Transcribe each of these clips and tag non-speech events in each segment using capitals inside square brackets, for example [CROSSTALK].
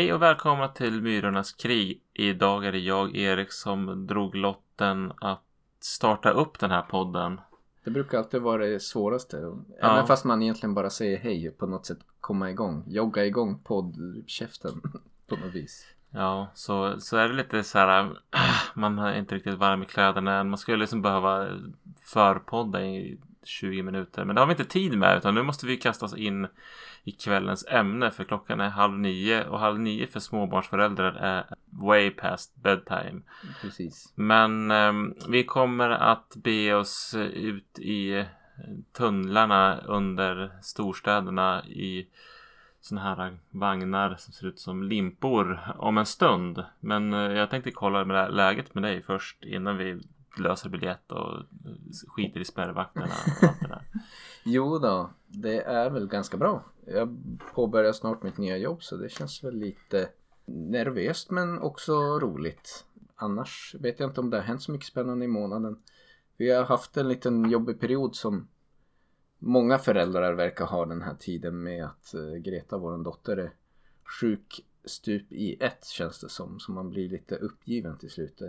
Hej och välkomna till Myrornas krig. Idag är det jag, Erik, som drog lotten att starta upp den här podden. Det brukar alltid vara det svåraste. Ja. Även fast man egentligen bara säger hej på något sätt komma igång. Jogga igång poddkäften [LAUGHS] på något vis. Ja, så, så är det lite så här. [CLEARS THROAT] Man är inte riktigt varm i kläderna än. Man skulle liksom behöva förpodda i 20 minuter. Men det har vi inte tid med. Utan nu måste vi kasta oss in i kvällens ämne. För klockan är halv nio. Och halv nio för småbarnsföräldrar är way past bedtime. Precis. Men ehm, vi kommer att be oss ut i eh, tunnlarna under storstäderna i såna här vagnar som ser ut som limpor om en stund. Men eh, jag tänkte kolla med läget med dig först innan vi löser biljett och eh, skiter i spärrvakterna och allt det där. [LAUGHS] Jo då, det är väl ganska bra. Jag påbörjar snart mitt nya jobb så det känns väl lite nervöst men också roligt. Annars vet jag inte om det har hänt så mycket spännande i månaden. Vi har haft en liten jobbig period som många föräldrar verkar ha den här tiden med att eh, Greta, vår dotter, är sjuk stup i ett känns det som. Så man blir lite uppgiven till slut.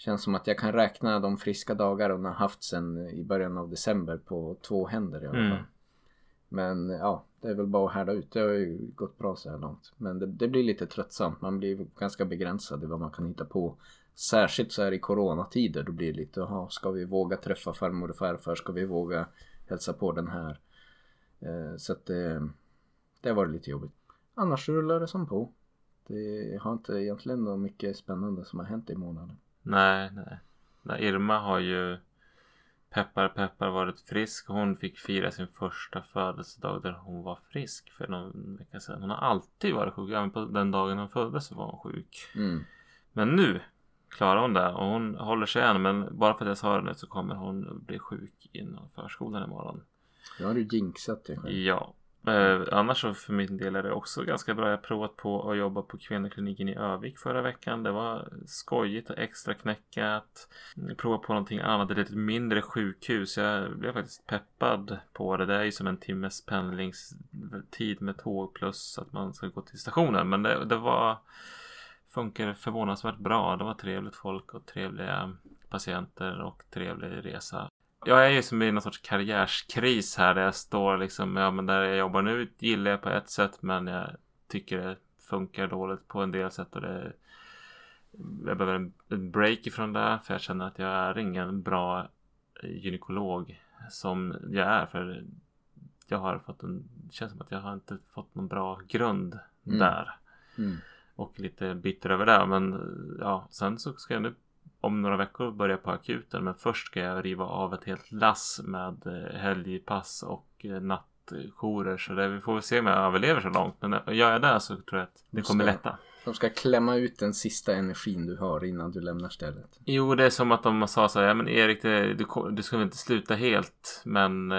Känns som att jag kan räkna de friska dagar hon har haft sen i början av december på två händer i alla Mm. fall. Men ja, det är väl bara att härda ut. Det har ju gått bra så här långt. Men det, det blir lite tröttsamt. Man blir ganska begränsad i vad man kan hitta på. Särskilt så här i coronatider. Då blir det lite, jaha, ska vi våga träffa farmor och farfar? Ska vi våga hälsa på den här? Eh, så att det, det varit lite jobbigt. Annars rullar det som på. Det har inte egentligen något mycket spännande som har hänt i månaden. Nej, nej. nej. Irma har ju peppar peppar varit frisk. Hon fick fira sin första födelsedag där hon var frisk för någon vecka sedan. Hon har alltid varit sjuk. Även på den dagen hon föddes så var hon sjuk. Mm. Men nu klarar hon det och hon håller sig än. Men bara för att jag sa det nu så kommer hon bli sjuk inom förskolan imorgon. Nu har du jinxat dig själv. Ja. Eh, annars så för min del är det också ganska bra. Jag har provat på att jobba på kvinnokliniken i Övik förra veckan. Det var skojigt och extra knäckat. Prova på någonting annat. Ett lite mindre sjukhus. Jag blev faktiskt peppad på det. Det är ju som en timmes pendlingstid med tåg plus att man ska gå till stationen. Men det, det var funkar förvånansvärt bra. Det var trevligt folk och trevliga patienter och trevlig resa. Jag är ju som i någon sorts karriärskris här där jag står liksom, ja men där jag jobbar nu gillar jag på ett sätt men jag tycker det funkar dåligt på en del sätt och det jag behöver en, en break ifrån det för jag känner att jag är ingen bra gynekolog som jag är för jag har fått en, det känns som att jag har inte fått någon bra grund Mm. där Mm. och lite bitter över det men ja sen så ska jag nu om några veckor börja på akuten men först ska jag riva av ett helt lass med eh, helgpass och eh, nattjourer så det, vi får väl se om jag överlever så långt men eh, gör jag det så tror jag att det kommer Ska- lätta. De ska klämma ut den sista energin du har innan du lämnar stället. Jo det är som att de sa så här, ja men Erik det, du, du ska väl inte sluta helt men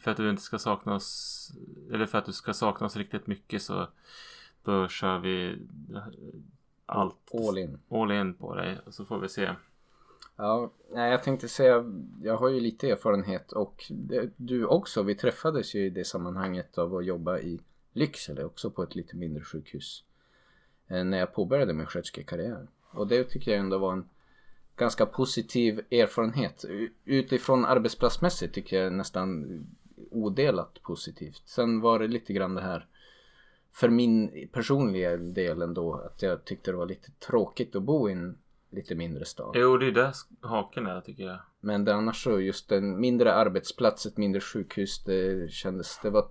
för att du inte ska sakna oss eller för att du ska sakna oss riktigt mycket så då kör vi allt All in. all in på dig och så får vi se. Ja, nej, jag tänkte säga, jag har ju lite erfarenhet och det, du också. Vi träffades ju i det sammanhanget av att jobba i Lycksele också på ett lite mindre sjukhus. eh, När jag påbörjade min sköterskekarriär. Och det tycker jag ändå var en ganska positiv erfarenhet. Utifrån arbetsplatsmässigt tycker jag nästan odelat positivt. Sen var det lite grann det här för min personliga del ändå att jag tyckte det var lite tråkigt att bo i en lite mindre stad. Jo det är där haken är tycker jag. Men det annars så just en mindre arbetsplats, ett mindre sjukhus, det kändes, det var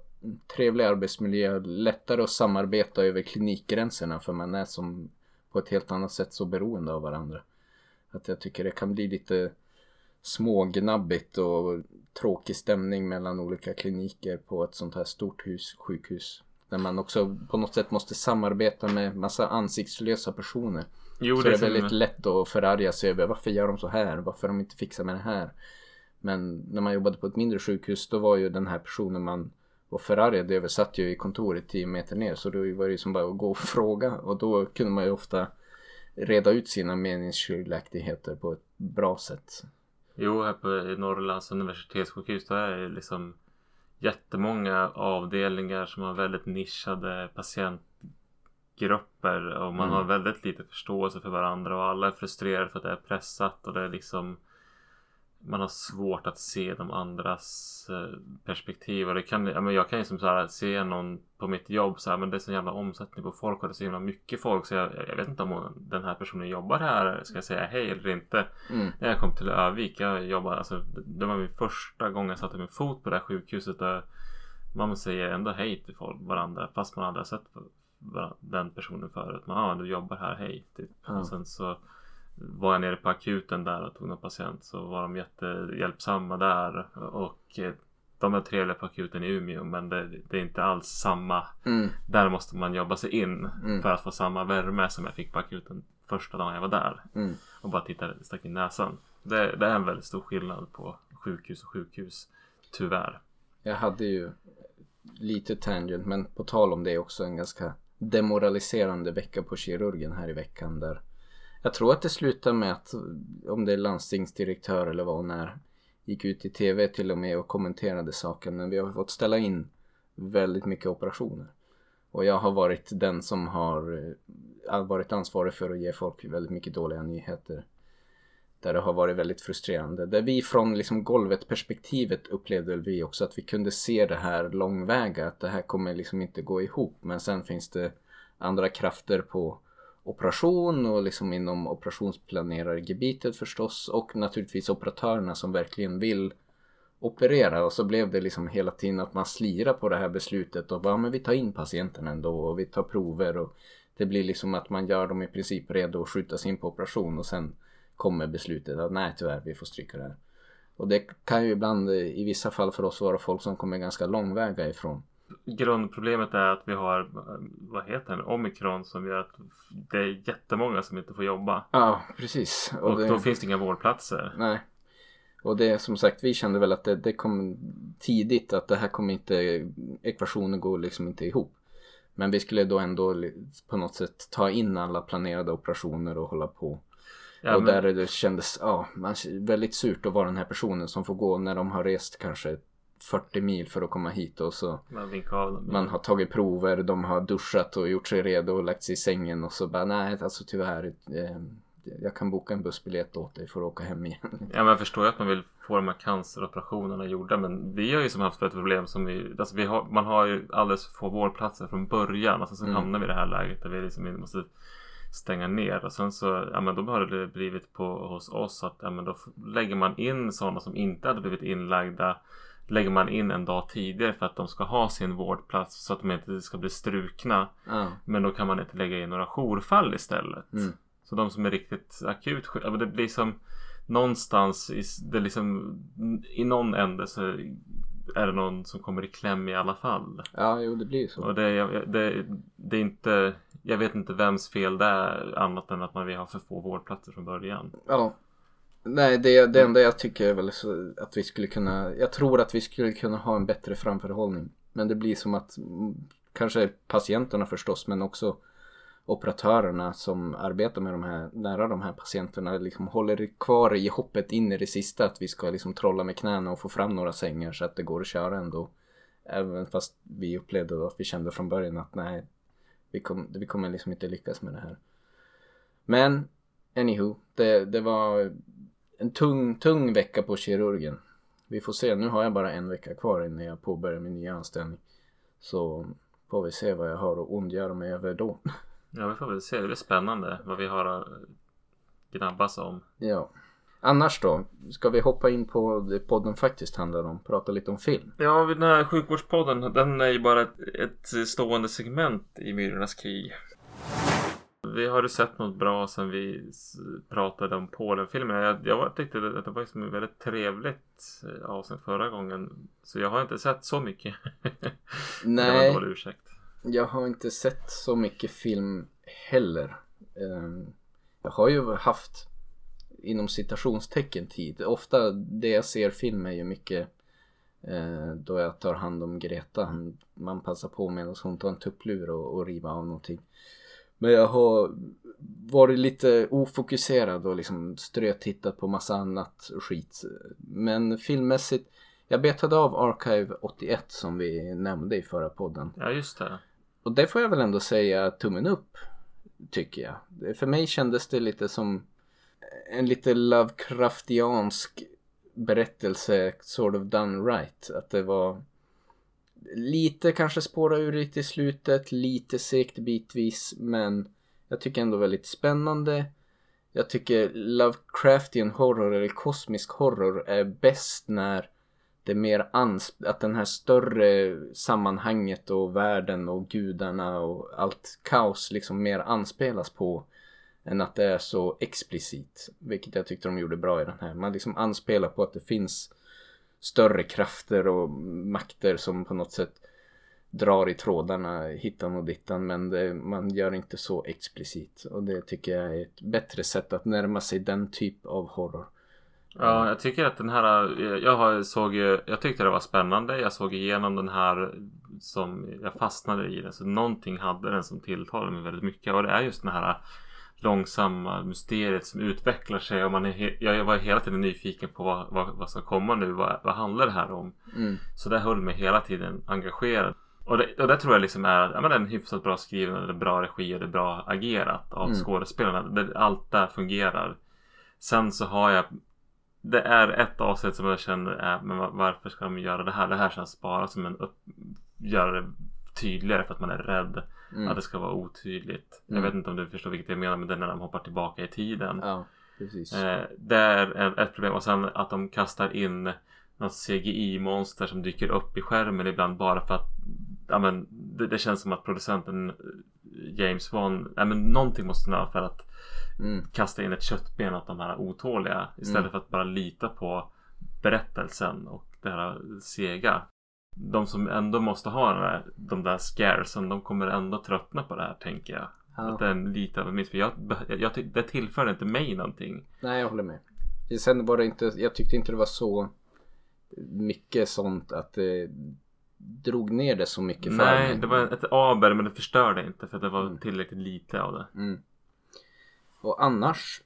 trevlig arbetsmiljö, lättare att samarbeta över klinikgränserna för man är som på ett helt annat sätt så beroende av varandra. Att jag tycker det kan bli lite smågnabbigt och tråkig stämning mellan olika kliniker på ett sånt här stort hus, sjukhus. Där man också på något sätt måste samarbeta med massa ansiktslösa personer. Jo Så det är väldigt som, lätt att förarga sig över varför gör de så här? Varför de inte fixar med det här? Men när man jobbade på ett mindre sjukhus då var ju den här personen man var förargad över satt ju i kontoret 10 meter ner så då var det ju som bara att gå och fråga och då kunde man ju ofta reda ut sina meningsskiljaktigheter på ett bra sätt. Jo här på Norrlands universitetssjukhus där är det liksom jättemånga avdelningar som har väldigt nischade patient grupper och man Mm. har väldigt lite förståelse för varandra och alla är frustrerade för att det är pressat och det är liksom man har svårt att se de andras eh, perspektiv och det kan, ja, men jag kan ju som så här se någon på mitt jobb så här, men det är så jävla omsättning på folk och det är så himla mycket folk så jag, jag vet inte om den här personen jobbar här, ska jag säga hej eller inte? Mm. När jag kom till Övik, jag jobbade, alltså det var min första gång jag satte min fot på det här sjukhuset och man säger ändå hej till folk, varandra fast man aldrig har sett den personen förut. Ja, ah, du jobbar här, hej. Typ. Ja. Och sen så var jag nere på akuten där och tog någon patient så var de jättehjälpsamma där och eh, de är trevliga på akuten i Umeå men det, det är inte alls samma. Mm. Där måste man jobba sig in Mm. för att få samma värme som jag fick på akuten första dagen jag var där Mm. och bara tittade, stack in näsan. Det, det är en väldigt stor skillnad på sjukhus och sjukhus. Tyvärr. Jag hade ju lite tangent men på tal om det också en ganska demoraliserande vecka på kirurgen här i veckan där jag tror att det slutar med att om det är landstingsdirektör eller vad hon är gick ut i tv till och med och kommenterade saken men vi har fått ställa in väldigt mycket operationer och jag har varit den som har eh, varit ansvarig för att ge folk väldigt mycket dåliga nyheter där det har varit väldigt frustrerande. Där vi från liksom golvet perspektivet upplevde vi också att vi kunde se det här långväga. Att det här kommer liksom inte gå ihop. Men sen finns det andra krafter på operation och liksom inom operationsplanerargebitet förstås. Och naturligtvis operatörerna som verkligen vill operera. Och så blev det liksom hela tiden att man slirar på det här beslutet. Och bara, men vi tar in patienten ändå och vi tar prover. och Det blir liksom att man gör dem i princip redo att skjutas in på operation. Och sen kommer beslutet att nej tyvärr vi får stryka det här. Och det kan ju ibland i vissa fall för oss vara folk som kommer ganska långväga ifrån. Grundproblemet är att vi har, vad heter det, omikron som gör att det är jättemånga som inte får jobba. Ja precis. Och, det, då finns det inga vårdplatser. Nej. Och det som sagt vi kände väl att det, det kom tidigt att det här kommer inte, ekvationen går liksom inte ihop. Men vi skulle då ändå på något sätt ta in alla planerade operationer och hålla på. Ja, och men- där det kändes, ja, väldigt surt att vara den här personen som får gå när de har rest kanske 40 mil för att komma hit och så Man man har tagit prover, de har duschat och gjort sig redo och lagt sig i sängen och så bara nej alltså tyvärr eh, jag kan boka en bussbiljett åt dig för att åka hem igen. [LAUGHS] Ja men jag förstår ju att man vill få de här canceroperationerna gjorda men vi har ju som haft ett problem som vi, alltså vi har, man har ju alldeles för få vårdplatser från början. Alltså sen Mm. hamnar vi i det här läget där vi liksom måste stänga ner och sen så, ja men då har det blivit på hos oss att ja men då lägger man in sådana som inte hade blivit inlagda lägger man in en dag tidigare för att de ska ha sin vårdplats så att de inte ska bli strukna. Ja. Men då kan man inte lägga in några jourfall istället. Mm. Så de som är riktigt akut det blir som någonstans i, det liksom, i någon ände så är det någon som kommer i kläm i alla fall. ja, jo det blir så. Och det, det, det är inte, jag vet inte vems fel det är annat än att man vill ha för få vårdplatser från början. Ja. Nej, det, det enda jag tycker är väl att vi skulle kunna, jag tror att vi skulle kunna ha en bättre framförhållning. Men det blir som att mm, kanske patienterna förstås men också operatörerna som arbetar med de här, nära de här patienterna liksom håller kvar i hoppet in i det sista att vi ska liksom trolla med knäna och få fram några sängar så att det går att köra ändå. Även fast vi upplevde då att vi kände från början att nej, vi, kom, vi kommer liksom inte lyckas med det här. Men anywho, det, det var en tung, tung vecka på kirurgen. Vi får se, nu har jag bara en vecka kvar innan jag påbörjar min nya anställning. Så får vi se vad jag har att ondgöra mig över då. Ja, vi får väl se. Det blir spännande vad vi har att gnabbas om. Ja. Annars då? Ska vi hoppa in på det podden faktiskt handlar om? Prata lite om film. Ja, den här sjukvårdspodden, den är ju bara ett, ett stående segment i Myrornas krig. Vi har ju sett något bra sen vi pratade om Polen-filmerna. Jag, jag tyckte att det var liksom ett väldigt trevligt eh, avsnitt förra gången. Så jag har inte sett så mycket. [LAUGHS] Det var en Nej, dålig ursäkt. jag har inte sett så mycket film heller. Ehm, Jag har ju haft inom citationstecken tid. Ofta det jag ser film är ju mycket eh, då jag tar hand om Greta. Man passar på medan hon tar en tupplur och, och riva av någonting. Men jag har varit lite ofokuserad och liksom strötittat på massa annat skit. Men filmmässigt, jag betade av Archive 81 som vi nämnde i förra podden. Ja, just det. och det får jag väl ändå säga tummen upp. Tycker jag. För mig kändes det lite som en lite Lovecraftiansk berättelse sort of done right. Att det var lite kanske spåra ur lite i slutet, lite segt bitvis men jag tycker ändå väldigt spännande. Jag tycker Lovecraftian horror eller kosmisk horror är bäst när det är mer ans- att den här större sammanhanget och världen och gudarna och allt kaos liksom mer anspelas på än att det är så explicit. Vilket jag tyckte de gjorde bra i den här. Man liksom anspelar på att det finns större krafter och makter som på något sätt drar i trådarna hittan och dittan men det, man gör inte så explicit och det tycker jag är ett bättre sätt att närma sig den typ av horror. Ja, jag tycker att den här, jag såg jag tyckte det var spännande. Jag såg igenom den här som jag fastnade i den. Så någonting hade den som tilltalade mig väldigt mycket. Och det är just den här långsamma mysteriet som utvecklar sig. Och man är jag var hela tiden nyfiken på vad, vad, vad ska komma nu. Vad, vad handlar det här om? Mm. Så det höll mig hela tiden engagerad. Och det, och det tror jag liksom är, ja, men är en hyfsat bra skriven, det är bra regi och det är bra agerat av Mm. skådespelarna. Det, allt där fungerar. Sen så har jag det är ett avsnitt som jag känner, äh, men va- varför ska de göra det här? Det här känns bara som en upp, göra det tydligare för att man är rädd Mm. att det ska vara otydligt. Jag Mm. vet inte om du förstår vilket jag menar med det när de hoppar tillbaka i tiden. Ja, precis. Eh, det är ett problem och sen att de kastar in något CGI-monster som dyker upp i skärmen ibland bara för att ja, men, det, det känns som att producenten eh, James Wan, ja, men någonting måste ha för att Mm. kasta in ett köttben åt de här otåliga istället Mm. för att bara lita på berättelsen och det här sega. De som ändå måste ha där, de där scaresen, de kommer ändå tröttna på det här tänker jag. Ja. Att det är en lite av en miss. För jag, jag, det tillför inte mig någonting. Nej, jag håller med. Sen var det inte, jag tyckte inte det var så mycket sånt att det drog ner det så mycket för Nej, mig. det var ett aber men det förstörde inte för det var Mm. tillräckligt lite av det. Mm. Och annars,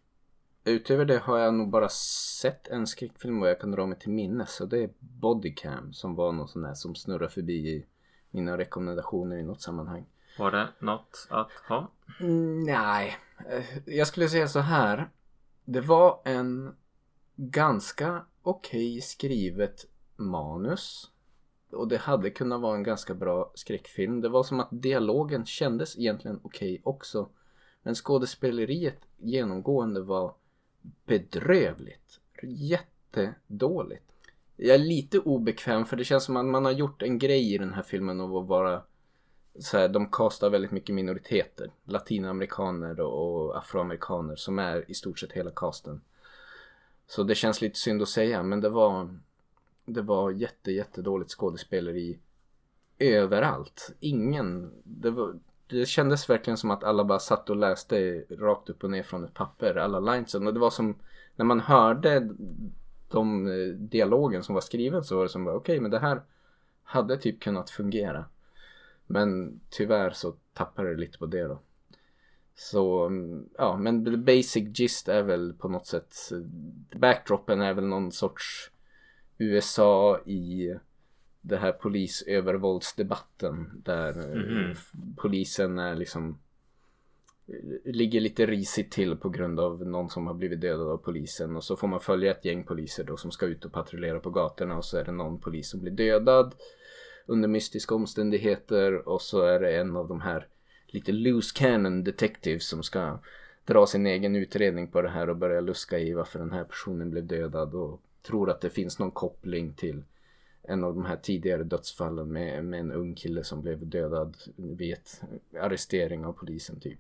utöver det har jag nog bara sett en skräckfilm vad jag kan dra mig till minnes. Och det är Bodycam som var någon sån där som snurrar förbi i mina rekommendationer i något sammanhang. Var det något att ha? Mm, nej, jag skulle säga så här. Det var en ganska okej skrivet manus. Och det hade kunnat vara en ganska bra skräckfilm. Det var som att dialogen kändes egentligen okej också. Men skådespeleriet genomgående var bedrövligt. Jättedåligt. Jag är lite obekväm för det känns som att man har gjort en grej i den här filmen av att vara så här, de kastar väldigt mycket minoriteter. Latinamerikaner och, afroamerikaner som är i stort sett hela casten. Så det känns lite synd att säga men det var det var jätte jättedåligt skådespeleri överallt. Ingen, det, var, det kändes verkligen som att alla bara satt och läste rakt upp och ner från ett papper alla linesen och det var som när man hörde de eh, dialogen som var skriven så var det som bara okej men det här hade typ kunnat fungera. Men tyvärr så tappade det lite på det då. Så mm, ja, men the basic gist är väl på något sätt eh, backdropen är väl någon sorts USA i det här polisövervåldsdebatten där f- polisen är liksom eh, ligger lite risigt till på grund av någon som har blivit dödad av polisen. Och så får man följa ett gäng poliser då som ska ut och patrullera på gatorna och så är det någon polis som blir dödad under mystiska omständigheter. Och så är det en av de här lite loose cannon detectives som ska dra sin egen utredning på det här och börja luska i varför den här personen blev dödad och tror att det finns någon koppling till en av de här tidigare dödsfallen med, med en ung kille som blev dödad vid ett arrestering av polisen typ.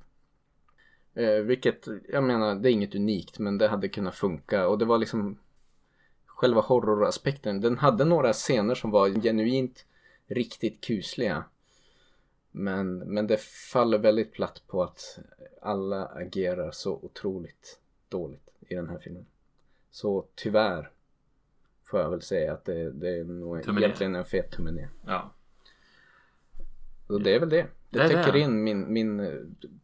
Eh, vilket, jag menar, det är inget unikt men det hade kunnat funka och det var liksom själva horroraspekten. Den hade några scener som var genuint riktigt kusliga. Men, men det faller väldigt platt på att alla agerar så otroligt dåligt i den här filmen. Så tyvärr får jag väl säga att det, det är nog Tummen ner. egentligen en fet tumme ner. Ja. Och det är väl det. Det, Det täcker det. in min, min eh,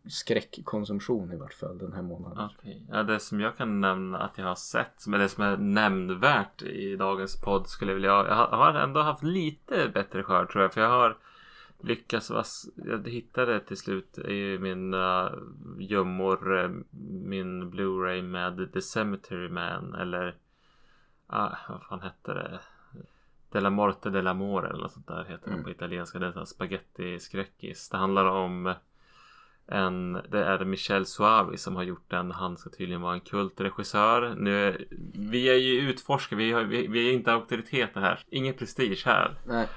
skräckkonsumtion i vart fall den här månaden. Okej. Ja, det som jag kan nämna att jag har sett, är det som är nämnvärt i dagens podd skulle jag vilja, jag har- ändå haft lite bättre skörd tror jag, för jag har lyckas vas- Jag hittade till slut i mina gömmor eh, min Blu-ray med The Cemetery Man eller ah, vad fan hette det? Della Morte della More eller något sånt där heter den Mm. på italienska. Det är en spaghetti-skräckis. Det handlar om en, det är Michel Suavi som har gjort den. Han ska tydligen vara en kultregissör. Nu, vi är ju utforskare, vi, har, vi, vi är inte auktoriteter här. Ingen prestige här. Nej.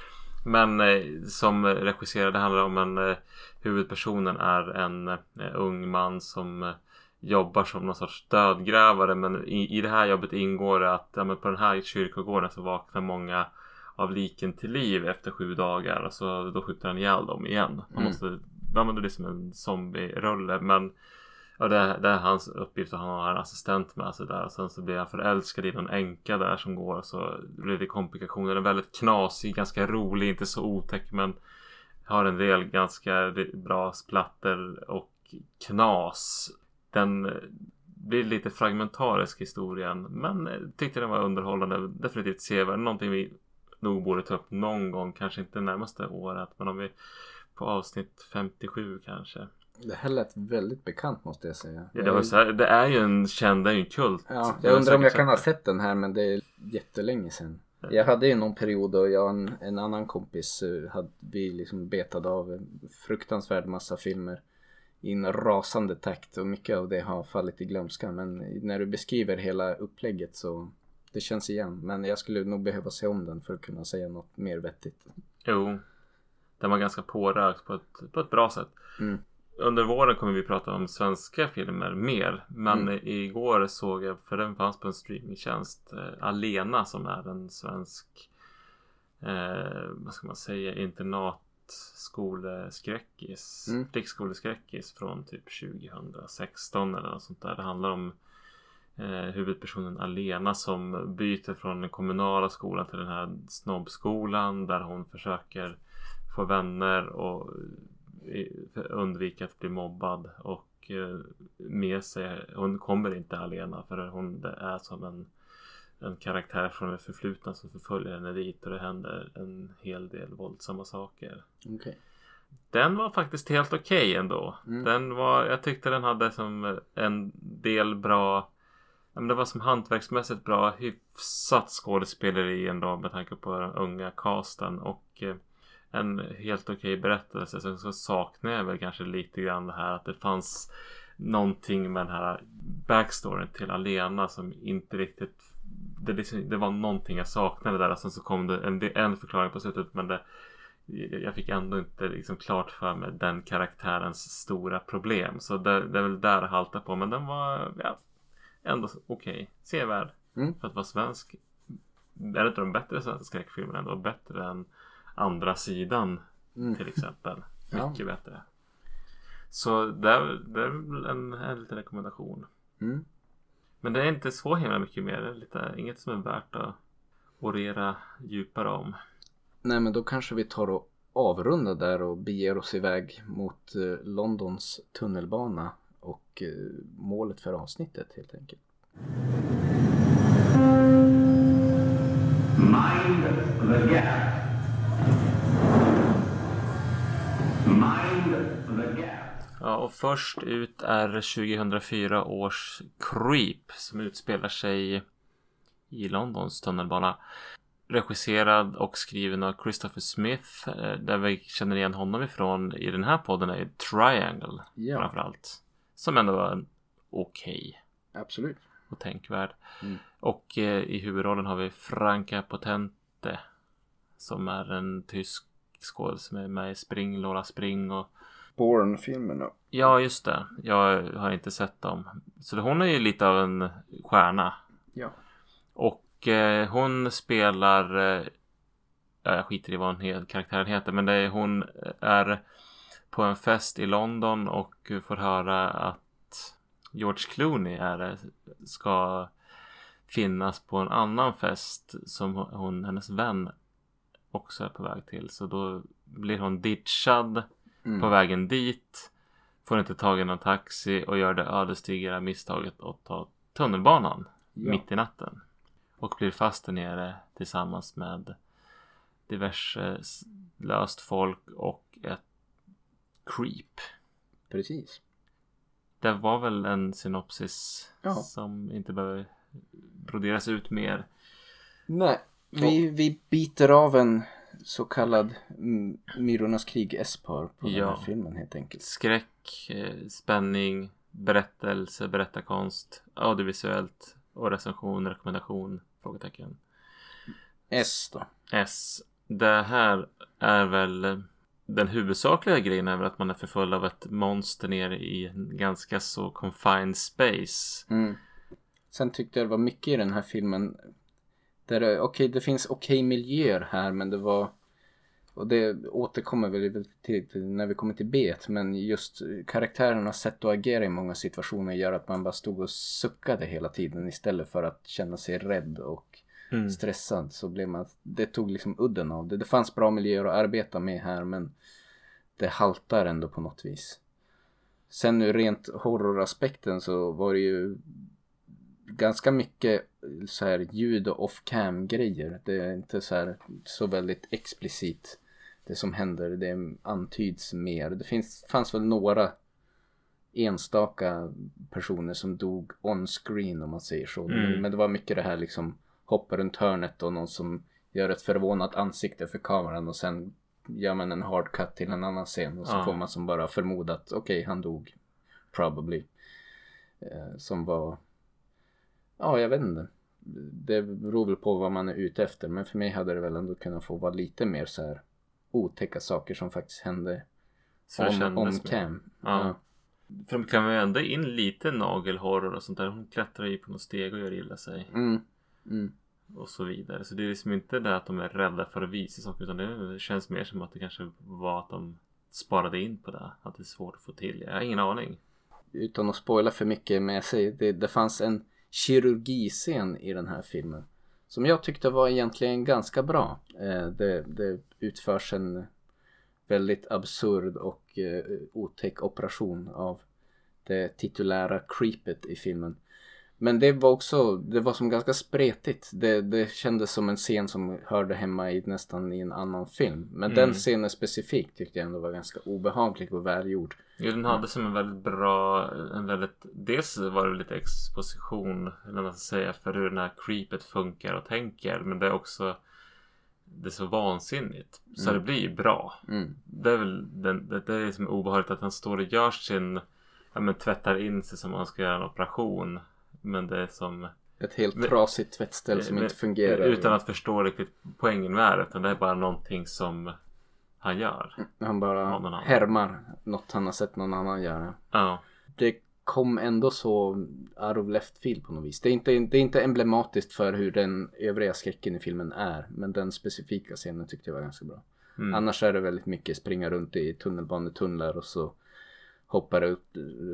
Men eh, som regisserare, det handlar om en eh, huvudpersonen är en eh, ung man som eh, jobbar som någon sorts dödgrävare. Men i, i det här jobbet ingår det att ja, på den här kyrkogården så vaknar många av liken till liv efter sju dagar. Och så då skjuter han ihjäl dem igen. Man Mm. måste använda det som en zombie-rulle. Men ja, det, det är hans uppgift och han har en assistent med sig där. Och sen så blir han förälskad i någon änka där som går. Och så blir det komplikationer. Är väldigt knasig, ganska rolig, inte så otäck. Men har en del ganska bra splatter och knas. Den eh, blir lite fragmentarisk historien. Men eh, tyckte den var underhållande. Definitivt sevärd. Någonting vi nog borde ta upp någon gång. Kanske inte närmaste året. Men om vi på avsnitt 57 kanske. Det här lät väldigt bekant måste jag säga. Ja, det, var så här, det är ju en känd, det är ju en kult. Ja, jag undrar om jag kan ha sett den här men det är jättelänge sedan. Jag hade ju någon period då jag och en, en annan kompis eh, hade vi liksom betade av en fruktansvärd massa filmer i en rasande takt och mycket av det har fallit i glömska men när du beskriver hela upplägget så det känns igen men jag skulle nog behöva se om den för att kunna säga något mer vettigt. Jo. Den var ganska pårökt på ett, på ett bra sätt. Mm. Under våren kommer vi prata om svenska filmer mer. Men Mm. igår såg jag, för den fanns på en streamingtjänst, eh, Alena som är en svensk, eh, vad ska man säga, internatskoleskräckis. Mm. Flickskoleskräckis från typ 2016 eller något sånt där. Det handlar om eh, huvudpersonen Alena som byter från den kommunala skolan till den här snobbskolan där hon försöker få vänner och eh, undvika att bli mobbad och eh, med sig, hon kommer inte alena för hon är som en en karaktär från det förflutna som förföljer henne dit och det händer en hel del våldsamma saker. Okej. Den var faktiskt helt okej ändå. Mm. Den var, jag tyckte den hade som en del bra men Det var som hantverksmässigt bra hyfsat skådespeleri ändå med tanke på den unga casten och eh, en helt okej berättelse. Sen så saknar jag väl kanske lite grann det här att det fanns någonting med den här backstoryn till Alena som inte riktigt det, liksom, det var någonting jag saknade där och sen så kom det en, en förklaring på slutet men det jag fick ändå inte liksom klart för mig den karaktärens stora problem. Så det, det är väl där det haltar på. Men den var ja, ändå okej. Sevärd. Mm. För att vara svensk. Är det inte de bättre svenska skräckfilmerna ändå? Bättre än andra sidan Mm. till exempel. [LAUGHS] Ja. Mycket bättre. Så det är, det är väl en, en liten rekommendation. Mm. Men det är inte så himla mycket mer. Det är lite, inget som är värt att orera djupare om. Nej men då kanske vi tar och avrundar där och beger oss iväg mot eh, Londons tunnelbana och eh, målet för avsnittet helt enkelt. Mind the gap. Mind. Ja, och först ut är 2004 års Creep som utspelar sig i Londons tunnelbana. Regisserad och skriven av Christopher Smith. eh, Där vi känner igen honom ifrån i den här podden är Triangle Ja, framförallt. Som ändå var okej absolut. och tänkvärd. Mm. Och eh, i huvudrollen har vi Franka Potente. Som är en tysk skådespelare som är med i Spring, Lola Spring och Bourne-filmerna. Ja, just det. Jag har inte sett dem. Så hon är ju lite av en stjärna. Ja. Och eh, hon spelar... Eh, ja, jag skiter i vad hon karaktären heter. Men det är, hon är på en fest i London och får höra att George Clooney är, ska finnas på en annan fest som hon, hennes vän också är på väg till. Så då blir hon ditchad Mm. på vägen dit. Får inte tag i någon taxi och gör det ödesdigra misstaget att ta tunnelbanan Ja. mitt i natten. Och blir fast där nere tillsammans med diverse löst folk och ett creep. Precis. Det var väl en synopsis Ja. som inte behöver broderas ut mer. Nej, vi, vi biter av en så kallad Myrornas krig S-par på den Ja. här filmen helt enkelt. Skräck, eh, spänning, berättelse, berättarkonst, audiovisuellt och recension, rekommendation, frågetecken. S då. S. Det här är väl eh, den huvudsakliga grejen är väl att man är förfull av ett monster nere i en ganska så confined space. Mm. Sen tyckte jag det var mycket i den här filmen där det, okej det finns okej miljöer här men det var och det återkommer väl till, till när vi kommer till B men just karaktärernas sätt att agera i många situationer gör att man bara stod och suckade hela tiden istället för att känna sig rädd och Mm. stressad så blev man, det tog liksom udden av det. Det fanns bra miljöer att arbeta med här men det haltar ändå på något vis. Sen ur rent horroraspekten så var det ju ganska mycket så här ljud och off-cam grejer. Det är inte så här så väldigt explicit det som händer. Det antyds mer. Det finns, fanns väl några enstaka personer som dog on screen om man säger så. Mm. Men det var mycket det här liksom hoppa runt hörnet och någon som gör ett förvånat ansikte för kameran och sen gör man en hard cut till en annan scen och så Ja. får man som bara förmodat okej han dog probably. Eh, som var ja jag vet inte. Det beror väl på vad man är ute efter men för mig hade det väl ändå kunnat få vara lite mer så här otäcka saker som faktiskt hände Så on mer. cam. Ja. För de klämmer ju ändå in lite nagelhorror och sånt där. Hon klättrar ju på någon steg och gör illa sig. Mm. Mm. Och så vidare. Så det är liksom inte det att de är rädda för att visa saker. Utan det känns mer som att det kanske var att de sparade in på det. Att det är svårt att få till. Jag har ingen aning. utan att spoila för mycket med sig. Det, det fanns en kirurgiscen i den här filmen. Som jag tyckte var egentligen ganska bra. Eh, det, det utförs en väldigt absurd och eh, otäck operation av det titulära creepet i filmen. Men det var också, det var som ganska spretigt. Det, det kändes som en scen som hörde hemma i nästan i en annan film. Men den Mm. scenen specifikt tyckte jag ändå var ganska obehaglig och välgjord. Jo, den hade som en väldigt bra, en väldigt, dels var det lite exposition, eller vad man ska säga, för hur den här creepet funkar och tänker. Men det är också, det är så vansinnigt. Så Mm. det blir ju bra. Mm. Det är väl den, det, det är som är obehagligt att han står och gör sin, ja men tvättar in sig som om han ska göra en operation. Men det är som, Ett helt trasigt tvättställ som inte fungerar. utan att förstå riktigt poängen med det. Utan det är bara någonting som han gör. Han bara härmar något han har sett någon annan göra. Ja. Det kom ändå så out of left field på något vis. Det är, inte, det är inte emblematiskt för hur den övriga skräcken i filmen är. Men den specifika scenen tyckte jag var ganska bra. Mm. Annars är det väldigt mycket springa runt i tunnelbanetunnlar och så hoppar upp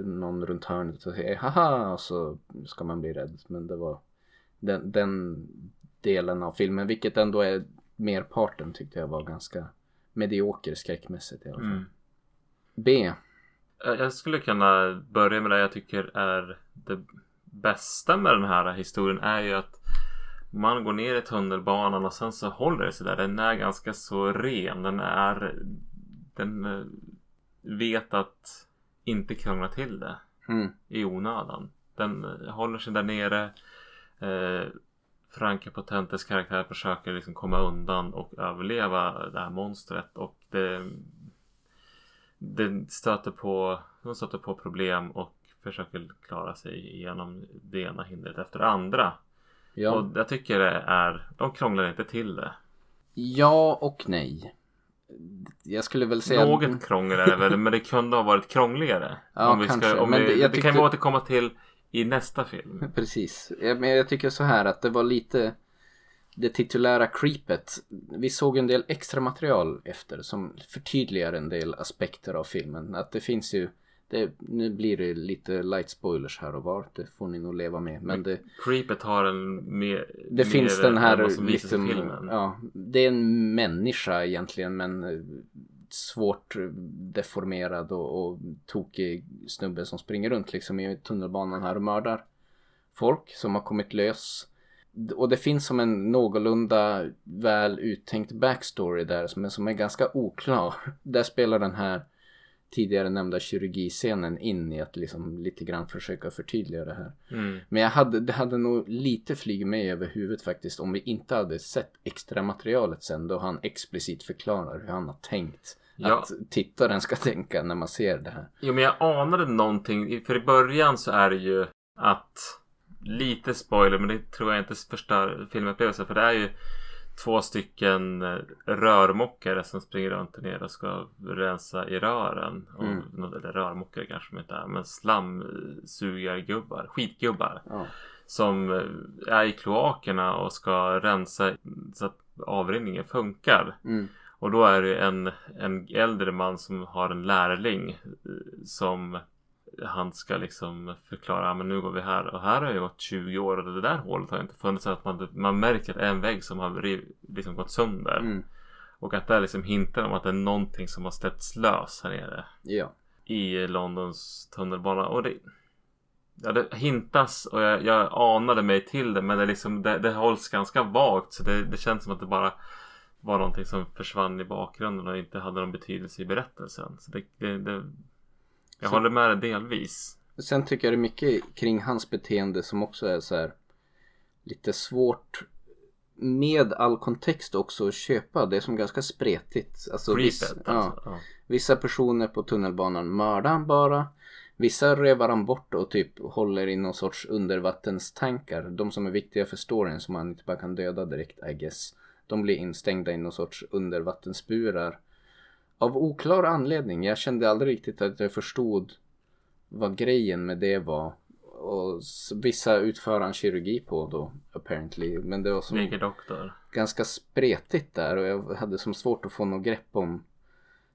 någon runt hörnet och säger haha och så ska man bli rädd. Men det var den, den delen av filmen, vilket ändå är merparten tyckte jag var ganska medioker skräckmässigt i alla fall. Mm. B. Jag jag skulle kunna börja med det jag tycker är det bästa med den här historien är ju att man går ner i tunnelbanan och sen så håller det sig där. Den är ganska så ren. Den är... Den eh, vet att inte krångla till det Mm. i onödan. Den eh, håller sig där nere. Eh, Franka Potentes karaktär försöker liksom komma undan och överleva det här monstret och det det stöter på, de stöter på problem och försöker klara sig igenom det ena hindret efter det andra. Ja. Och jag tycker det är, de krånglar inte till det. ja och nej. Jag skulle väl säga... Något krångel är det väl, men det kunde ha varit krångligare. Ja, om vi kanske, ska, om men vi, det- det, jag kan tyckte- vi återkomma till i nästa film. Precis. Men jag tycker så här att det var lite det titulära creepet. Vi såg en del extra material efter som förtydligar en del aspekter av filmen. Att det finns ju det, nu blir det lite light spoilers här och var. Det får ni nog leva med. Men det, Creepet har en mer... det mer finns den här filmen. ja, det är en människa egentligen men eh, svårt deformerad och, och tokig snubbe som springer runt liksom i tunnelbanan här och mördar folk som har kommit lös. och det finns som en någorlunda väl uttänkt backstory där men som är ganska oklar. [LAUGHS] Där spelar den här tidigare nämnda kirurgiscenen in i att liksom lite grann försöka förtydliga det här. Mm. Men jag hade, det hade nog lite flugit med över huvudet faktiskt om vi inte hade sett extra materialet sen då han explicit förklarar hur han har tänkt Ja. att tittaren ska tänka när man ser det här. Jo, men jag anade någonting. För i början så är det ju att lite spoiler, men det tror jag inte förstör filmupplevelsen. För det är ju två stycken eh, rörmokare som springer runt nere och ska rensa i rören. Och, Mm. Eller rörmokare kanske de inte är, men slamsugargubbar, skitgubbar. Ja. Som eh, är i kloakerna och ska rensa så att avrinningen funkar. Mm. Och då är det en, en äldre man som har en lärling eh, som han ska liksom förklara, "Ja, men nu går vi här och här har ju gått 20 år och det där hålet har inte funnits. Så att man, man märker att en vägg som har liksom gått sönder. Mm. Och att det är liksom hintar om att det är någonting som har släppts lös här nere Ja. i Londons tunnelbana. Och det, ja, det hintas och jag, jag anade mig till det men det, liksom, det, det hålls ganska vagt. Så det, det känns som att det bara var någonting som försvann i bakgrunden och inte hade någon betydelse i berättelsen. Så det, det, det, jag Så- håller med dig delvis. Sen tycker jag det är mycket kring hans beteende som också är så här lite svårt med all kontext också att köpa. Det är som ganska spretigt. Alltså, Creepet ja, alltså. Ja. vissa personer på tunnelbanan mördar han bara. Vissa rövar han bort och typ håller i någon sorts undervattenstankar. De som är viktiga för storyn som man inte bara kan döda direkt I guess. De blir instängda i någon sorts undervattensburar. Av oklar anledning. Jag kände aldrig riktigt att jag förstod vad grejen med det var. Och vissa utför han kirurgi på då apparently. Men det var som Leker doktor. ganska spretigt där och jag hade som svårt att få något grepp om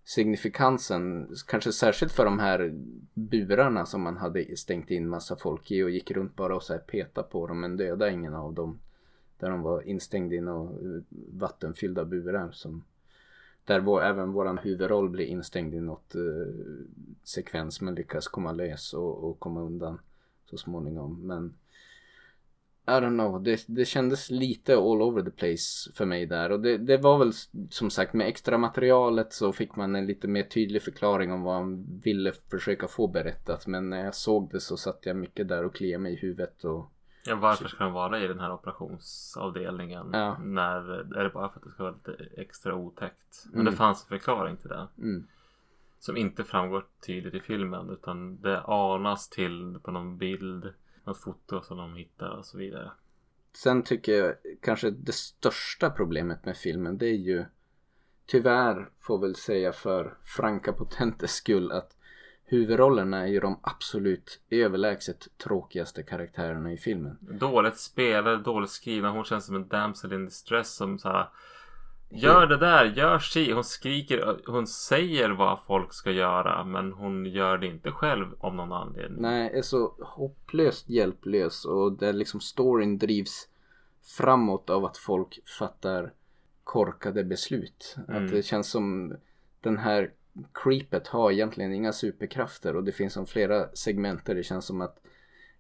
signifikansen. Kanske särskilt för de här burarna som man hade stängt in massa folk i och gick runt bara och så här peta på dem men döda ingen av dem. Där de var instängda i några vattenfyllda burar som där vår, även våran huvudroll blir instängd i något eh, sekvens men lyckas komma lös och, och komma undan så småningom. Men I don't know, det, det kändes lite all over the place för mig där. Och det, det var väl som sagt med extra materialet så fick man en lite mer tydlig förklaring om vad han ville försöka få berättat. Men när jag såg det så satt jag mycket där och kliade mig i huvudet och Ja, varför ska de vara i den här operationsavdelningen? Ja. När, är det bara för att det ska vara lite extra otäckt? Men Mm. det fanns en förklaring till det. mm, Som inte framgår tydligt i filmen utan det anas till på någon bild, något foto som de hittar och så vidare. Sen tycker jag kanske det största problemet med filmen det är ju tyvärr får väl säga för Franka Potentes skull att huvudrollerna är ju de absolut överlägset tråkigaste karaktärerna i filmen. Dåligt spelade, dåligt skrivna. Hon känns som en damsel in distress som så här, Gör det där, gör si. Hon skriker, hon säger vad folk ska göra men hon gör det inte själv om någon anledning. Nej, är så hopplöst hjälplös och där liksom storyn drivs framåt av att folk fattar korkade beslut. Mm. Att det känns som den här creepet har egentligen inga superkrafter och det finns som flera segment där det känns som att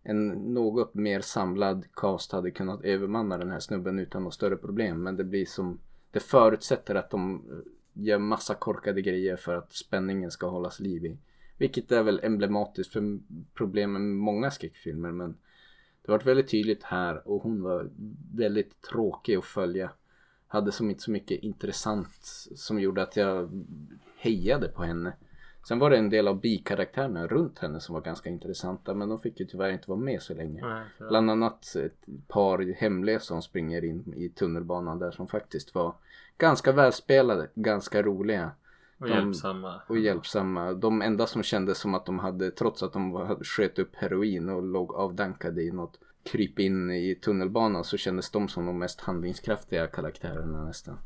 en något mer samlad cast hade kunnat övermanna den här snubben utan något större problem. Men det blir som, det förutsätter att de eh, gör massa korkade grejer för att spänningen ska hållas liv i. Vilket är väl emblematiskt för problemen med många skräckfilmer men det var väldigt tydligt här och hon var väldigt tråkig att följa. Hade som inte så mycket intressant som gjorde att jag hejade på henne. Sen var det en del av bikaraktärerna runt henne som var ganska intressanta men de fick ju tyvärr inte vara med så länge. Nej, så- Bland annat ett par hemlösa som springer in i tunnelbanan där som faktiskt var ganska välspelade, ganska roliga och de- hjälpsamma. och hjälpsamma. De enda som kändes som att de hade, trots att de var- sköt upp heroin och låg avdankade i något kryp in i tunnelbanan så kändes de som de mest handlingskraftiga karaktärerna nästan.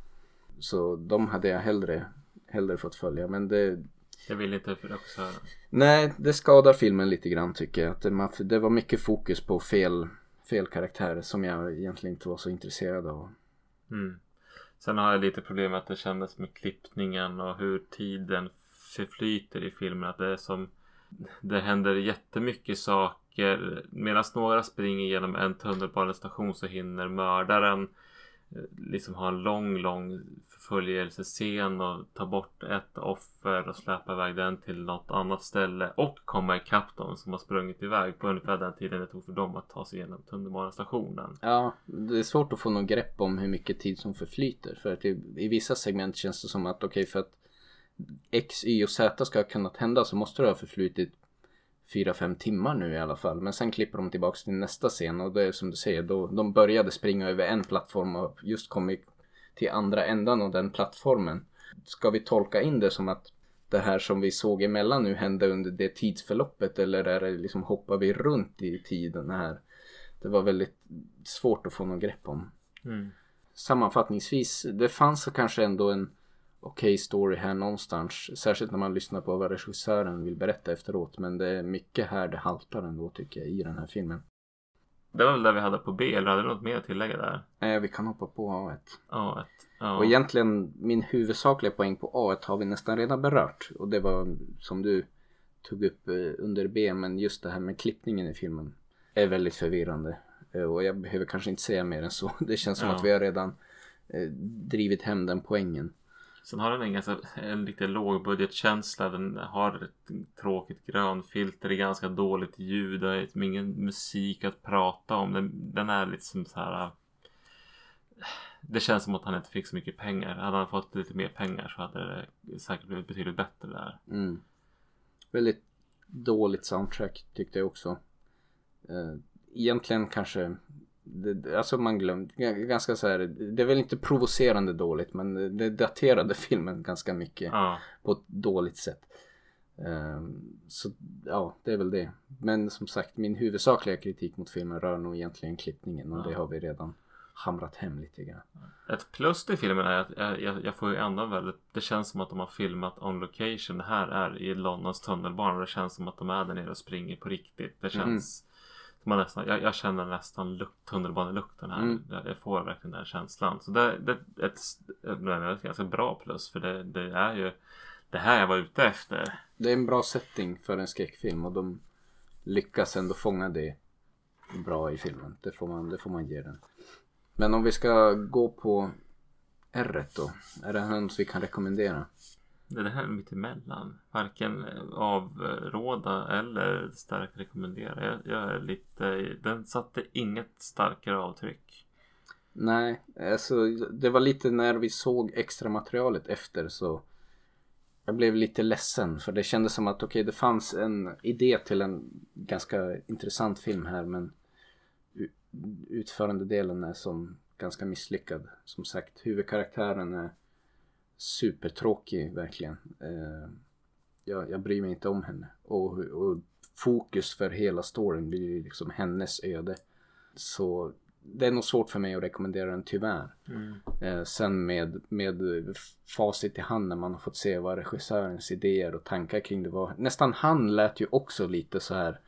Så de hade jag hellre, hellre fått följa. Men det, Jag vill inte för regissören. nej, det skadar filmen lite grann tycker jag. Att det, man, det var mycket fokus på fel, fel karaktärer som jag egentligen inte var så intresserad av. Mm. Sen har jag lite problem med att det kändes med klippningen och hur tiden förflyter i filmen. Att det är som Det händer jättemycket saker medan några springer genom en tunnelbanestation så hinner mördaren liksom ha en lång, lång förföljelsescen och ta bort ett offer och släpa iväg den till något annat ställe och komma ikapp dem som har sprungit iväg på ungefär den tiden det tog för dem att ta sig igenom tunnelbanestationen. Ja, det är svårt att få något grepp om hur mycket tid som förflyter. För att i, i vissa segment känns det som att okej okay, för att X, Y och Z ska ha kunnat hända så måste det ha förflutit 4-5 timmar nu i alla fall. Men sen klipper de tillbaks till nästa scen och det är som du säger, då, de började springa över en plattform och just kommit till andra ändan av den plattformen. Ska vi tolka in det som att det här som vi såg emellan nu hände under det tidsförloppet eller är det liksom hoppar vi runt i tiden här? Det var väldigt svårt att få något grepp om. Mm. Sammanfattningsvis, det fanns kanske ändå en okej okay story här någonstans. Särskilt när man lyssnar på vad regissören vill berätta efteråt. Men det är mycket här det haltar ändå tycker jag i den här filmen. Det var väl det vi hade på B eller hade du något mer att tillägga där? Nej, vi kan hoppa på A1. A1. Ja. Och egentligen min huvudsakliga poäng på A1 har vi nästan redan berört. Och det var som du tog upp eh, under B. Men just det här med klippningen i filmen är väldigt förvirrande. Eh, och jag behöver kanske inte säga mer än så. [LAUGHS] Det känns som ja. att vi har redan eh, drivit hem den poängen. Sen har den en ganska en lite lågbudgetkänsla. Den har ett tråkigt grönfilter, det är ganska dåligt ljud, det är ingen musik att prata om. Den, den är lite som så här. Äh, det känns som att han inte fick så mycket pengar. Hade han fått lite mer pengar så hade det säkert blivit betydligt bättre där. Mm. Väldigt dåligt soundtrack tyckte jag också. Eh, egentligen kanske det, alltså man glömde, ganska så här, det är väl inte provocerande dåligt men det daterade [LAUGHS] filmen ganska mycket ja. på ett dåligt sätt. Um, så ja, det är väl det. Men som sagt, min huvudsakliga kritik mot filmen rör nog egentligen klippningen och ja. det har vi redan hamrat hem lite grann. Ett plus till filmen är att jag, jag, jag får ju ändå väldigt, det känns som att de har filmat on location. Det här är i Londons tunnelbana. Det känns som att de är där nere och springer på riktigt. Det mm. känns mm man nästan, jag, jag känner nästan lukt, tunnelbanelukten här. Mm. Jag får verkligen den känslan. Så det, det, det, ett, är ett ganska bra plus för det, det är ju det här jag var ute efter. Det är en bra setting för en skräckfilm och de lyckas ändå fånga det bra i filmen. Det får man, det får man ge den. Men om vi ska gå på R då. Är det något vi kan rekommendera? Det är det här mittemellan. Varken avråda eller starkt rekommendera. Jag, jag är lite, den satte inget starkare avtryck. Nej, alltså det var lite när vi såg extra materialet efter så jag blev lite ledsen för det kändes som att okej okay, det fanns en idé till en ganska intressant film här men utförandedelen är som ganska misslyckad. Som sagt huvudkaraktären är supertråkig verkligen. Eh, jag, jag bryr mig inte om henne. Och, och fokus för hela storyn blir liksom hennes öde. Så det är nog svårt för mig att rekommendera den tyvärr. Mm. Eh, sen med, med facit i hand när man har fått se vad regissörens idéer och tankar kring det var. Nästan han lät ju också lite så här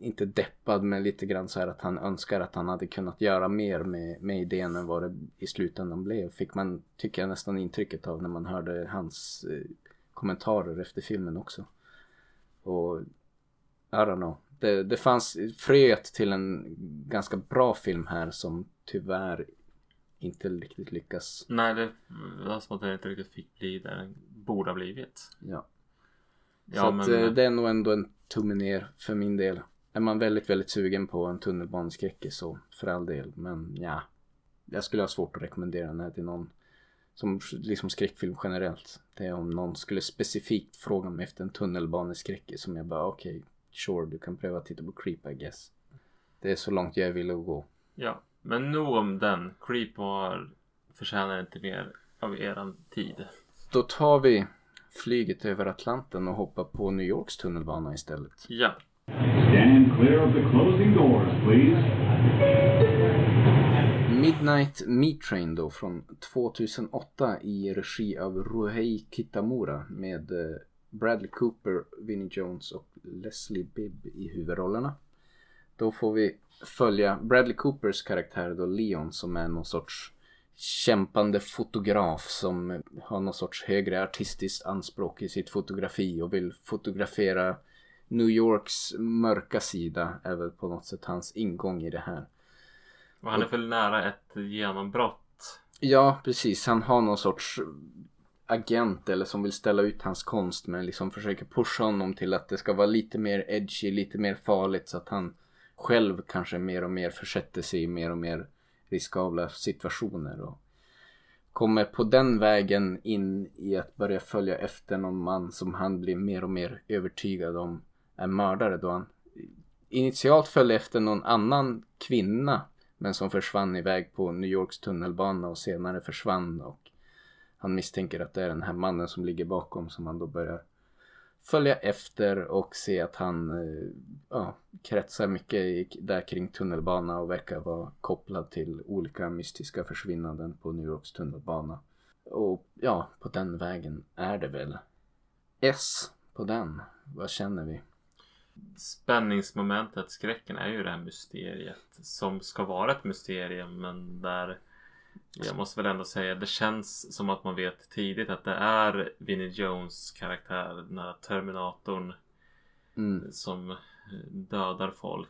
inte deppad men lite grann så här att han önskar att han hade kunnat göra mer med, med idén än vad det i slutändan blev. Fick man, tycker jag nästan intrycket av när man hörde hans eh, kommentarer efter filmen också. Och I don't know. Det, det fanns fröet till en ganska bra film här som tyvärr inte riktigt lyckas. Nej, det var som att den inte riktigt fick bli där den borde ha blivit. Ja. Ja så men... att, eh, det är nog ändå en tumme ner för min del är man väldigt, väldigt sugen på en tunnelbaneskräck så för all del. Men ja, jag skulle ha svårt att rekommendera den här till någon som liksom skräckfilm generellt. Det är om någon skulle specifikt fråga mig efter en tunnelbaneskräck som jag bara okej, okay, sure, du kan pröva att titta på Creep I guess. Det är så långt jag vill gå. Ja, men nog om den. Creep var förtjänar inte mer av eran tid. Då tar vi flyget över Atlanten och hoppar på New Yorks tunnelbana istället. Ja. Stand clear of the closing doors, please. Midnight Meat Train då från 2008 i regi av Ruhei Kitamura med eh, Bradley Cooper, Vinnie Jones och Leslie Bibb i huvudrollerna. Då får vi följa Bradley Coopers karaktär då Leon som är någon sorts kämpande fotograf som har någon sorts högre artistiskt anspråk i sitt fotografi och vill fotografera New Yorks mörka sida är väl på något sätt hans ingång i det här. Och han är väl nära ett genombrott. Ja, precis. Han har någon sorts agent eller som vill ställa ut hans konst men liksom försöker pusha honom till att det ska vara lite mer edgy, lite mer farligt så att han själv kanske mer och mer försätter sig i mer och mer riskabla situationer och kommer på den vägen in i att börja följa efter någon man som han blir mer och mer övertygad om är mördare då han initialt följde efter någon annan kvinna men som försvann iväg på New Yorks tunnelbana och senare försvann och han misstänker att det är den här mannen som ligger bakom som han då börjar följa efter och se att han eh, ja, kretsar mycket där kring tunnelbana och verkar vara kopplad till olika mystiska försvinnanden på New Yorks tunnelbana. Och ja, på den vägen är det väl. S på den. Vad känner vi? Spänningsmomentet, skräcken är ju det här mysteriet som ska vara ett mysterium men där jag måste väl ändå säga det känns som att man vet tidigt att det är Vinnie Jones karaktär, den här Terminatorn Mm. som dödar folk.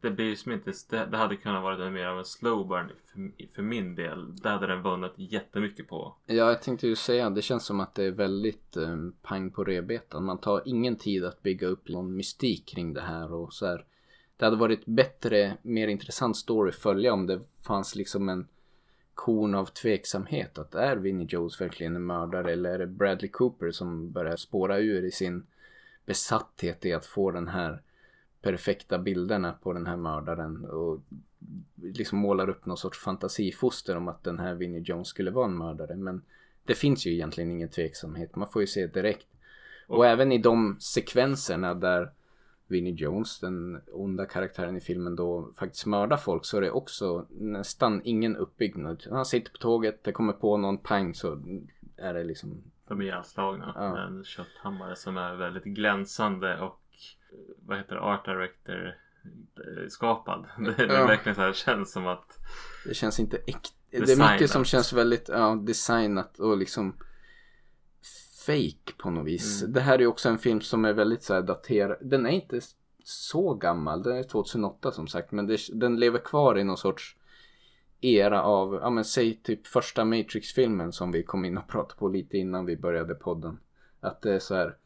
Det blir som inte, det, hade kunnat vara mer av en slow burn för, för min del. Det hade den vunnit jättemycket på. Ja, jag tänkte ju säga, det känns som att det är väldigt eh, pang på rödbetan. Man tar ingen tid att bygga upp någon mystik kring det här och så här. Det hade varit bättre, mer intressant story följa om det fanns liksom en korn av tveksamhet. Att är Vinnie Jones verkligen en mördare eller är det Bradley Cooper som börjar spåra ur i sin besatthet i att få den här perfekta bilderna på den här mördaren och liksom målar upp någon sorts fantasifoster om att den här Vinnie Jones skulle vara en mördare. Men det finns ju egentligen ingen tveksamhet. Man får ju se direkt. Och, och även i de sekvenserna där Vinnie Jones, den onda karaktären i filmen då faktiskt mördar folk så är det också nästan ingen uppbyggnad. Han sitter på tåget, det kommer på någon pang så är det liksom De är ihjälslagna Ja. med en kötthammare som är väldigt glänsande och vad heter det, art director eh, skapad. [LAUGHS] Det, det Ja. verkligen så här, känns som att Det känns inte äkta. Det är mycket som känns väldigt ja, designat och liksom fake på något vis. Mm. Det här är också en film som är väldigt så här daterad. Den är inte så gammal. Den är 2008 som sagt. Men det, den lever kvar i någon sorts era av, ja men säg typ första Matrix-filmen som vi kom in och pratade på lite innan vi började podden. Att det är så här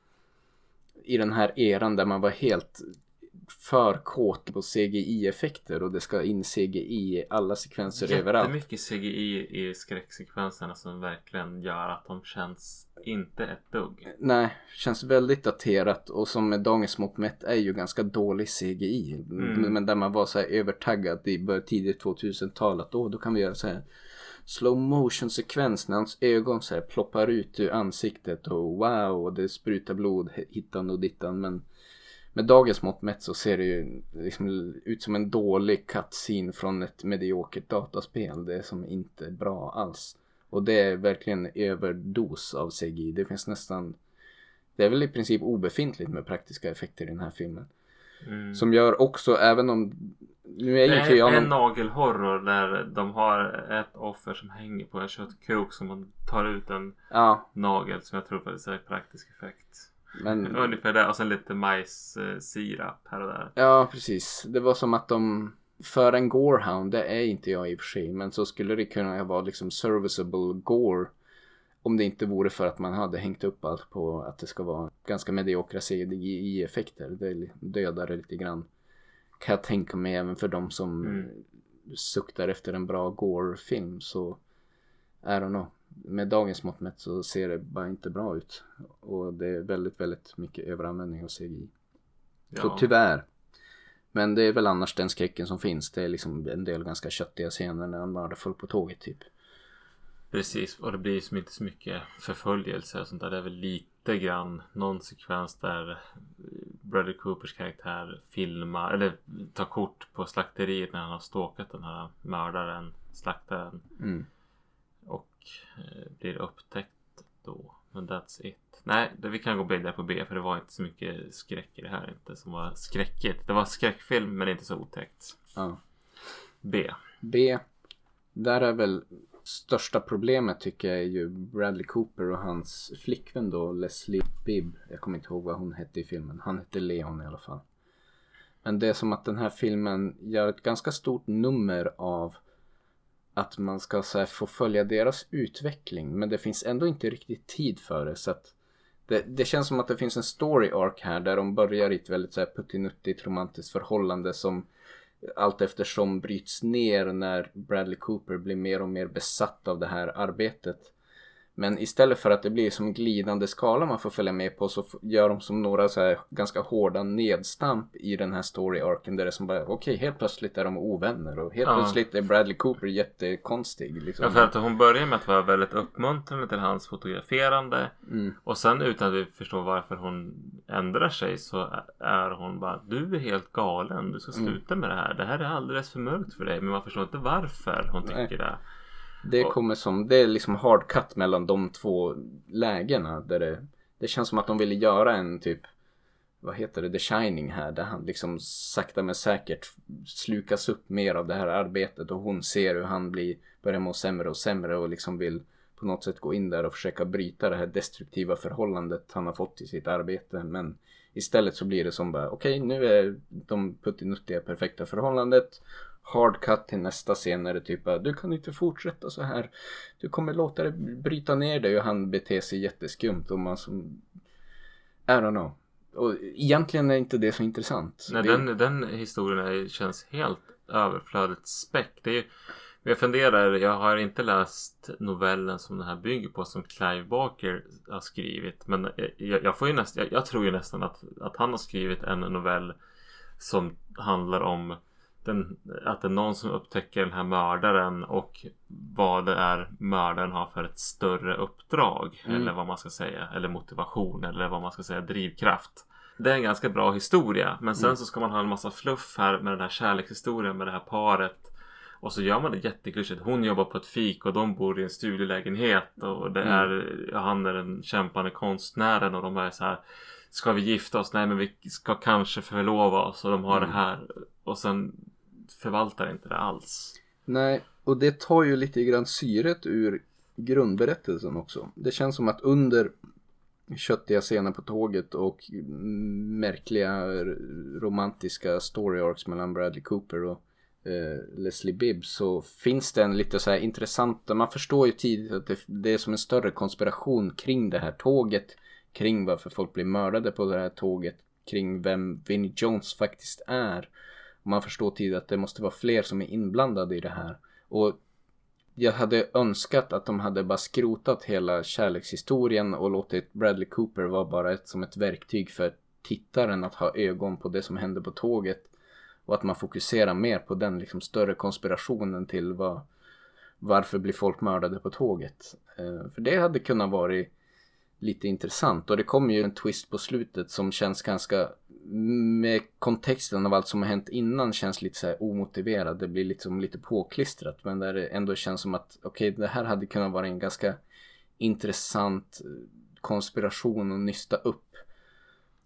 i den här eran där man var helt för kåt på CGI-effekter och det ska in CGI i alla sekvenser överallt. jättemycket CGI i skräcksekvenserna som verkligen gör att de känns inte ett dugg. Nej, känns väldigt daterat och som med dagens mått mätt är ju ganska dålig CGI. Mm. Men där man var så här övertaggad i tidigt 2000-tal att då, då kan vi göra så här slow motion sekvens när hans ögon så här ploppar ut ur ansiktet och wow och det sprutar blod hittan och dittan men med dagens mått mätt så ser det ju liksom ut som en dålig cutscene från ett mediokert dataspel. Det är som inte bra alls. Och det är verkligen överdos av CGI. Det finns nästan Det är väl i princip obefintligt med praktiska effekter i den här filmen. Mm. Som gör också, även om Nu är Det är jag en någon... nagelhorror där de har ett offer som hänger på en köttkrok som man tar ut en Ja, nagel som jag tror är praktisk effekt. Men [LAUGHS] Ungefär det och sen lite majssirap här och där. Ja, precis. Det var som att de för en gorehound, det är inte jag i och för sig, men så skulle det kunna vara liksom serviceable gore om det inte vore för att man hade hängt upp allt på att det ska vara ganska mediokra CGI-effekter. Det dödar det lite grann. Kan jag tänka mig även för de som Mm. suktar efter en bra gore-film så I don't know. Med dagens mått mätt så ser det bara inte bra ut. Och det är väldigt, väldigt mycket överanvändning av CGI. Så Ja. tyvärr. Men det är väl annars den skräcken som finns. Det är liksom en del ganska köttiga scener när han mördar folk på tåget typ. Precis, och det blir som inte så mycket förföljelse och sånt där. Det är väl lite grann någon sekvens där Bradley Coopers karaktär filmar eller tar kort på slakteriet när han har stalkat den här mördaren, slaktaren Mm. Eh, blir upptäckt då. Men that's it. Nej, det, vi kan gå vidare på B för det var inte så mycket skräck i det här inte som var skräckigt. Det var skräckfilm men inte så otäckt. Ja. B. B. Där är väl Största problemet tycker jag är ju Bradley Cooper och hans flickvän då, Leslie Bibb. Jag kommer inte ihåg vad hon hette i filmen. Han hette Leon i alla fall. Men det är som att den här filmen gör ett ganska stort nummer av att man ska så här, få följa deras utveckling. Men det finns ändå inte riktigt tid för det. Så att det, det känns som att det finns en story arc här där de börjar i ett väldigt så här puttinuttigt romantiskt förhållande som allt eftersom bryts ner när Bradley Cooper blir mer och mer besatt av det här arbetet. Men istället för att det blir som glidande skala man får följa med på så gör de som några så ganska hårda nedstamp i den här story arken där det är som bara okej okay, helt plötsligt är de ovänner och helt Ja. plötsligt är Bradley Cooper jättekonstig. Liksom. Ja, för att hon börjar med att vara väldigt uppmuntrande till hans fotograferande. Mm. Och sen utan att vi förstår varför hon ändrar sig så är hon bara Du är helt galen. Du ska Mm. sluta med det här. Det här är alldeles för mörkt för dig. Men man förstår inte varför hon Nej. tycker det. Det kommer som, det är liksom hard cut mellan de två lägena där det, det känns som att de ville göra en typ vad heter det, The Shining här där han liksom sakta men säkert slukas upp mer av det här arbetet och hon ser hur han blir, börjar må sämre och sämre och liksom vill på något sätt gå in där och försöka bryta det här destruktiva förhållandet han har fått i sitt arbete. Men istället så blir det som bara okej nu är de puttinuttiga perfekta förhållandet hard cut till nästa scen när det typ du kan inte fortsätta så här. Du kommer låta det bryta ner dig och han beter sig jätteskumt och man som I don't know. Och egentligen är inte det så intressant. Nej, Det- den, den historien känns helt överflödigt späck. Det är, ju- jag funderar, jag har inte läst novellen som den här bygger på som Clive Barker har skrivit. Men jag, jag, får ju näst, jag, jag tror ju nästan att, att han har skrivit en novell som handlar om den, att det är någon som upptäcker den här mördaren och vad det är mördaren har för ett större uppdrag. Mm. Eller vad man ska säga. Eller motivation eller vad man ska säga drivkraft. Det är en ganska bra historia. Men sen Mm. så ska man ha en massa fluff här med den här kärlekshistorien med det här paret. Och så gör man det jätteklyschigt. Hon jobbar på ett fik och de bor i en studielägenhet. Och det Mm. är, ja, han är den kämpande konstnären och de är så här. Ska vi gifta oss? Nej men vi ska kanske förlova oss. Och de har Mm. det här. Och sen förvaltar inte det alls. Nej, och det tar ju lite grann syret ur grundberättelsen också. Det känns som att under köttiga scener på tåget och märkliga romantiska story arcs mellan Bradley Cooper och eh, Leslie Bibb så finns det en lite så här intressant, man förstår ju tidigt att det, det är som en större konspiration kring det här tåget, kring varför folk blir mördade på det här tåget, kring vem Vinnie Jones faktiskt är. Och man förstår tidigt att det måste vara fler som är inblandade i det här. Och jag hade önskat att de hade bara skrotat hela kärlekshistorien och låtit Bradley Cooper vara bara ett, som ett verktyg för tittaren att ha ögon på det som händer på tåget. Och att man fokuserar mer på den liksom större konspirationen till vad, varför blir folk mördade på tåget. Eh, för det hade kunnat vara lite intressant och det kommer ju en twist på slutet som känns ganska med kontexten av allt som har hänt innan känns lite så här omotiverad. Det blir liksom lite påklistrat men där det ändå känns som att okej det här hade kunnat vara en ganska intressant eh, konspiration att nysta upp.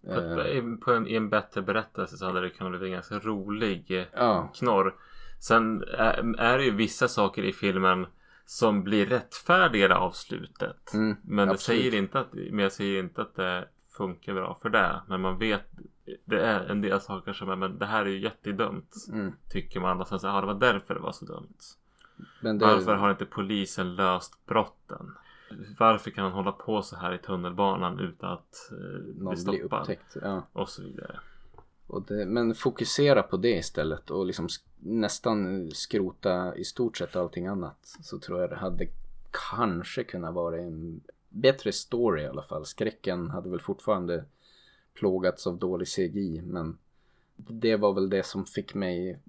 På ett- Eh, På en, I en bättre berättelse så hade det kunnat bli en ganska rolig eh, ja, knorr. Sen är, är det ju vissa saker i filmen som blir rättfärdigare av slutet. Mm, men, säger inte att, men jag säger inte att det funkar bra för det. Men man vet, det är en del saker som är, men det här är ju jättedumt. mm. Tycker man. Och sen så, ja det var därför det var så dumt. Men det, Varför har inte polisen löst brotten? Varför kan han hålla på så här i tunnelbanan utan att eh, bli stoppad? upptäckt? Ja. Och så vidare. Och det, men fokusera på det istället och liksom sk- nästan skrota i stort sett allting annat. Så tror jag det hade kanske kunnat vara en bättre story i alla fall. Skräcken hade väl fortfarande plågats av dålig CGI men det var väl det som fick mig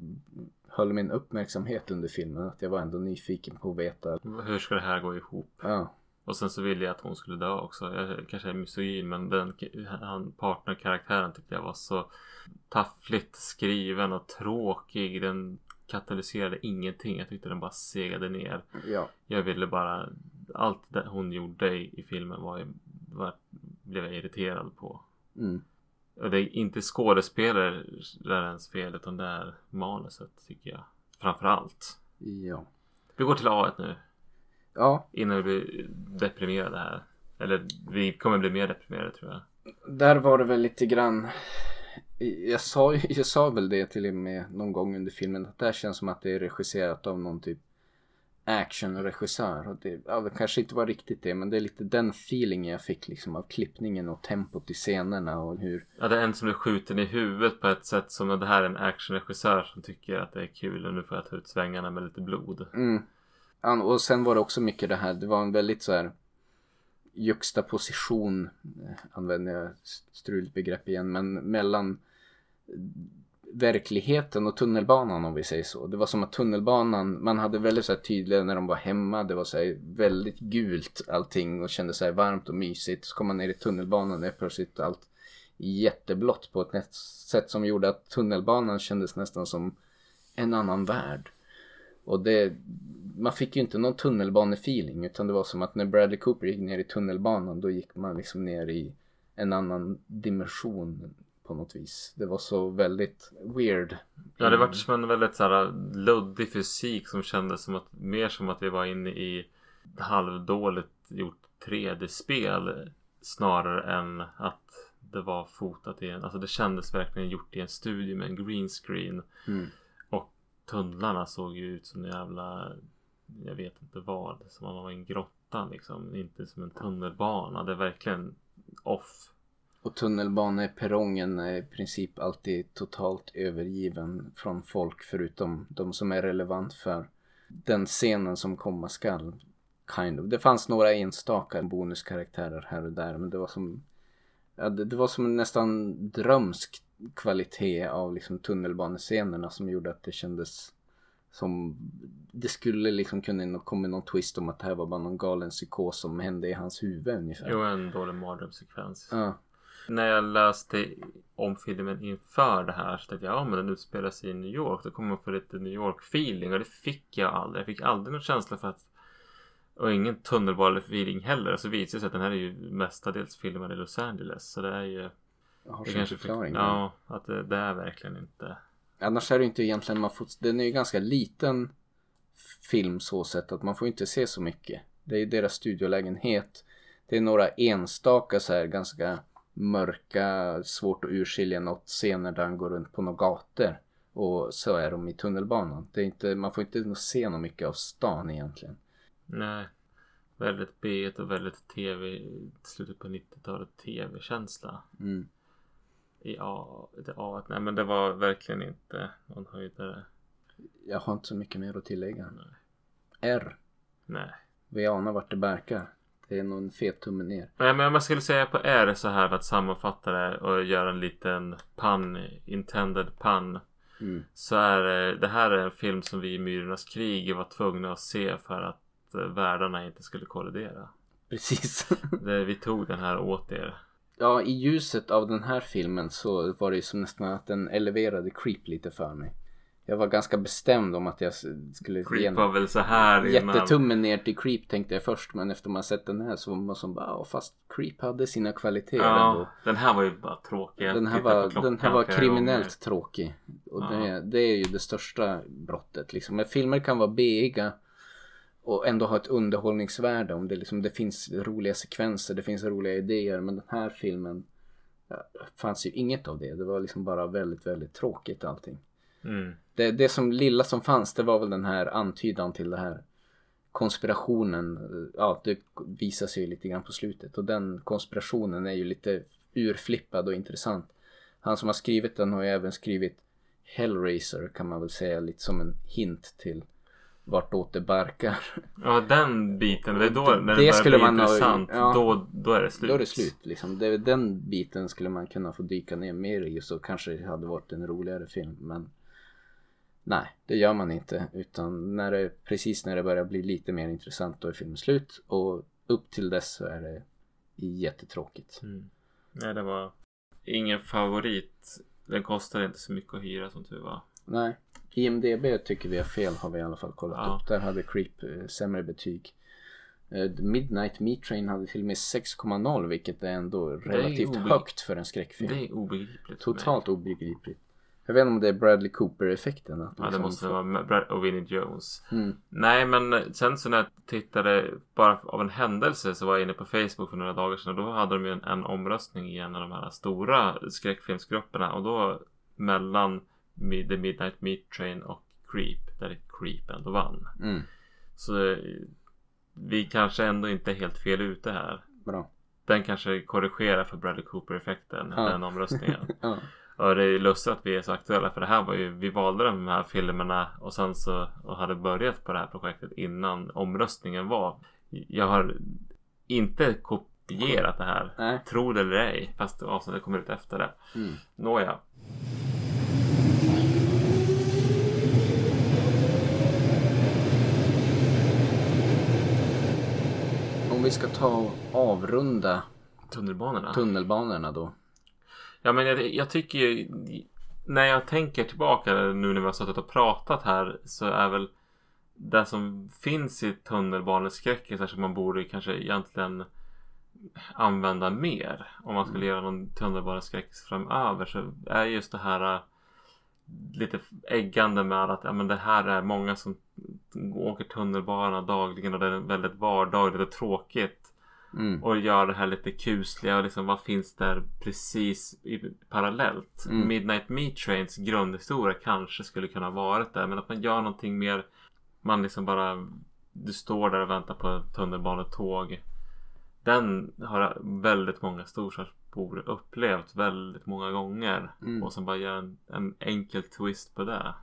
höll min uppmärksamhet under filmen. Att jag var ändå nyfiken på att veta. Hur ska det här gå ihop? Ja, Och sen så ville jag att hon skulle dö också. Jag kanske är misogyn men den han, partnerkaraktären tyckte jag var så taffligt skriven och tråkig. Den katalyserade ingenting. Jag tyckte den bara segade ner. ja. Jag ville bara... Allt det hon gjorde i, i filmen var, var, blev jag irriterad på. Mm. Och det är inte skådespelarens fel utan det är manuset tycker jag. Framför allt. Ja. Vi går till A1 nu. Ja, Innan vi blir deprimerade här. Eller vi kommer bli mer deprimerade tror jag. där var det väl lite grann. Jag sa, jag sa väl det till och med någon gång under filmen. Att det här känns som att det är regisserat av någon typ actionregissör. Och det, ja, det kanske inte var riktigt det. Men det är lite den feelingen jag fick liksom av klippningen och tempot i scenerna. Och hur Ja, det är en som blir skjuten i huvudet på ett sätt som det här är en actionregissör som tycker att det är kul och nu får jag ta ut svängarna med lite blod. Mm. Ja, Och sen var det också mycket det här, det var en väldigt så här juxtaposition, eh, använder jag struligt begrepp igen, men mellan verkligheten och tunnelbanan om vi säger så. Det var som att tunnelbanan, man hade väldigt så här tydliga när de var hemma, det var så här väldigt gult allting och kände sig varmt och mysigt. Så kom man ner i tunnelbanan och plötsligt allt jätteblått på ett sätt som gjorde att tunnelbanan kändes nästan som en annan värld. Och det, man fick ju inte någon tunnelbanefeeling utan det var som att när Bradley Cooper gick ner i tunnelbanan då gick man liksom ner i en annan dimension på något vis. Det var så väldigt weird. Ja, det var som en väldigt så här luddig fysik som kändes som att mer som att vi var inne i halvdåligt gjort 3D-spel snarare än att det var fotat i en, alltså det kändes verkligen gjort i en studio med en green screen Mm. och tunnlarna såg ju ut som en jävla jag vet inte vad, som om man var i en grotta liksom, inte som en tunnelbana, det är verkligen off. Och tunnelbaneperrongen är i princip alltid totalt övergiven från folk förutom de som är relevant för den scenen som komma skall. Kind of. Det fanns några enstaka bonuskaraktärer här och där men det var som ja, det, det var som en nästan drömsk kvalitet av liksom tunnelbanescenerna som gjorde att det kändes som det skulle liksom kunna komma någon twist om att det här var bara någon galen psykos som hände i hans huvud ungefär. Jo, en dålig mardrömssekvens. Ja. När jag läste om filmen inför det här så tänkte jag ja men den utspelar sig i New York. Då kommer man få lite New York feeling och det fick jag aldrig. Jag fick aldrig någon känsla för att och ingen tunnelbane-feeling heller. Så visade det sig att den här är ju mestadels filmad i Los Angeles. Så det är ju... Jag har Det kanske förklaring. Ja, att det, det är verkligen inte... Annars är det inte egentligen man får, den är ju ganska liten film så sett att man får inte se så mycket. Det är ju deras studiolägenhet. Det är några enstaka så här ganska mörka, svårt att urskilja något scener där han går runt på några gator. Och så är de i tunnelbanan. Det är inte, man får inte se något mycket av stan egentligen. Nej. Väldigt B och väldigt tv, slutet på 90-talet tv-känsla. Mm. I A, det A. Nej men det var verkligen inte någon höjdare. Jag har inte så mycket mer att tillägga. Nej. R. Nej. Vi anar vart det barkar. Det är nog en fet tumme ner. Nej men om jag skulle säga på R så här för att sammanfatta det och göra en liten pun, intended pun. Mm. Så är det, det här är en film som vi i Myrornas krig var tvungna att se för att eh, världarna inte skulle kollidera. Precis. [LAUGHS] Det, vi tog den här åt er. Ja, i ljuset av den här filmen så var det ju som nästan att den eleverade Creep lite för mig. Jag var ganska bestämd om att jag skulle Creep var väl så här innan. Jättetummen ner till Creep tänkte jag först men efter man sett den här så var man som bara "Ja, fast Creep hade sina kvaliteter Ja, ändå. den här var ju bara tråkig. Den här, var, den här var kriminellt tråkig. Och Ja. det, det är ju det största brottet liksom. Men filmer kan vara beiga och ändå ha ett underhållningsvärde. Om det, liksom, det finns roliga sekvenser, det finns roliga idéer. Men den här filmen ja, fanns ju inget av det. Det var liksom bara väldigt, väldigt tråkigt allting. Mm. Det, det som lilla som fanns det var väl den här antydan till det här konspirationen. Ja, det visar sig ju lite grann på slutet. Och den konspirationen är ju lite urflippad och intressant. Han som har skrivit den har ju även skrivit Hellraiser kan man väl säga lite som en hint till vartåt det barkar. Ja, den biten. Det är då Det- när det, skulle bli man ha- intressant. ja. Då, då är det slut. Då är det slut liksom. Det, den biten skulle man kunna få dyka ner mer i så kanske det hade varit en roligare film. Men nej, det gör man inte. Utan när det, precis när det börjar bli lite mer intressant då är filmen slut. Och upp till dess så är det jättetråkigt. Mm. Nej, det var ingen favorit. Den kostar inte så mycket att hyra som tur var. Nej, IMDB tycker vi är fel har vi i alla fall kollat Ja. upp. Där hade Creep eh, sämre betyg. Eh, Midnight Meat Train hade till och med 6,0 vilket är ändå relativt obegri- högt för en skräckfilm. Det är obegripligt. Totalt obegripligt. Jag vet inte om det är Bradley Cooper-effekten. att Ja, det liksom måste få- vara Brad och Vinnie Jones. Mm. Nej, men sen så när jag tittade bara av en händelse så var jag inne på Facebook för några dagar sedan och då hade de ju en, en omröstning i en av de här stora skräckfilmsgrupperna och då mellan The Midnight Meat Train och Creep där Creep ändå vann. Mm. Så vi kanske ändå inte är helt fel ute här. Bra. Den kanske korrigerar för Bradley Cooper-effekten, Ja. den omröstningen. [LAUGHS] Ja. Och det är ju lustigt att vi är så aktuella för det här var ju, vi valde de här filmerna och sen så och hade börjat på det här projektet innan omröstningen var. Jag har inte kopierat det här. Nej. Tro det eller ej. Fast avsnittet kommer ut efter det. Mm. Nåja. Om vi ska ta och avrunda Tunnelbanorna. tunnelbanorna då. Ja men jag, jag tycker ju När jag tänker tillbaka nu när vi har suttit och pratat här så är väl Det som finns i tunnelbaneskräcken så som man borde kanske egentligen Använda mer. Om man skulle göra någon tunnelbaneskräck framöver så är just det här äh, Lite äggande med att ja, men det här är många som åker tunnelbana dagligen och det är väldigt vardagligt och tråkigt Mm. och gör det här lite kusliga och liksom vad finns där precis i, parallellt. Mm. Midnight Meat Trains grundhistoria kanske skulle kunna varit där men att man gör någonting mer man liksom bara du står där och väntar på ett tunnelbanetåg. Den har väldigt många storstadsbor upplevt väldigt många gånger Mm. och som bara gör en, en enkel twist på det.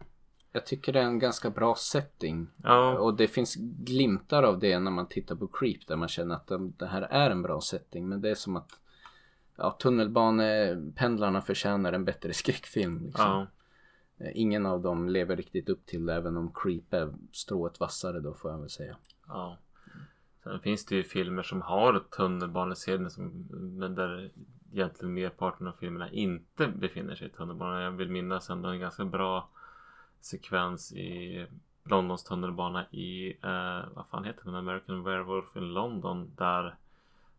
Jag tycker det är en ganska bra setting. Ja, Och det finns glimtar av det när man tittar på Creep där man känner att de, det här är en bra setting. Men det är som att ja, tunnelbanependlarna förtjänar en bättre [LAUGHS] skräckfilm. Liksom. ja. Eh, Ingen av dem lever riktigt upp till det även om Creep är strået vassare då får jag väl säga. Ja. Sen finns det ju filmer som har tunnelbanescener som, men där egentligen merparten av filmerna inte befinner sig i tunnelbanan. Jag vill minnas ändå en ganska bra sekvens i Londons tunnelbana i, eh, vad fan heter den? American Werewolf in London där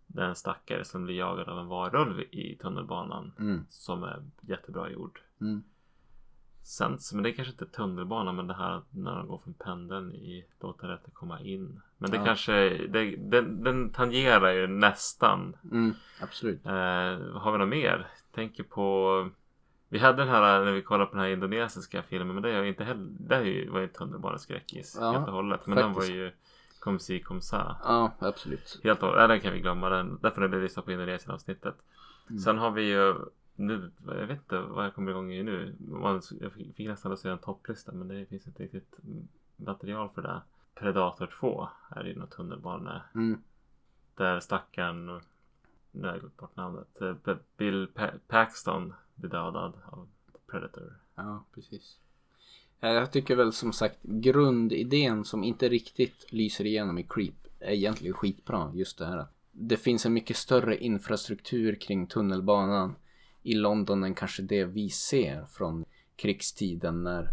det är en stackare som blir jagad av en varulv i tunnelbanan Mm. som är jättebra gjord. Mm. Sen, men det är kanske inte tunnelbana men det här när de går från pendeln i Låta rätten komma in. Men det Ja. kanske, det, den, den tangerar ju nästan. Mm, absolut. Eh, har vi något mer? Tänker på Vi hade den här när vi kollade på den här indonesiska filmen men det är inte heller, det ju, var ju tunnelbaneskräckis Ja, helt och hållet. Men den var faktiskt. ju Kom si kom sa. Ja, absolut. Helt och hållet, ja, den kan vi glömma. Den, därför är det lyssna på Indonesien avsnittet. Mm. Sen har vi ju nu, jag vet inte vad jag kommer igång i nu. Jag fick nästan att säga en topplista men det finns inte riktigt material för det. Predator 2 är ju något tunnelbane. Mm. Där stackaren, nu har jag glömt bort namnet, eh, Bill Pa- Paxton bli dödad av Predator. Ja, precis. Eh, jag tycker väl som sagt grundidén som inte riktigt lyser igenom i Creep är egentligen skitbra. Just det här att det finns en mycket större infrastruktur kring tunnelbanan i London än kanske det vi ser från krigstiden när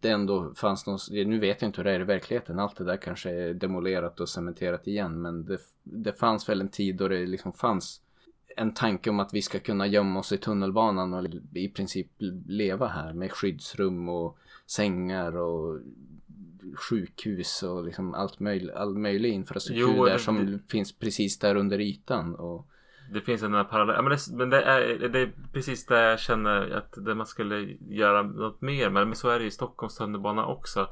det ändå fanns någon, nu vet jag inte hur det är i verkligheten, allt det där kanske är demolerat och cementerat igen men det, det fanns väl en tid då det liksom fanns en tanke om att vi ska kunna gömma oss i tunnelbanan och i princip leva här med skyddsrum och sängar och sjukhus och liksom allt möjligt, all möjlig infrastruktur Jo, där det- som det- finns precis där under ytan. Och, Det finns en parallell, ja, men, det, men det, är, det är precis det jag känner att det man skulle göra något mer med. Men så är det i Stockholms tunnelbana också.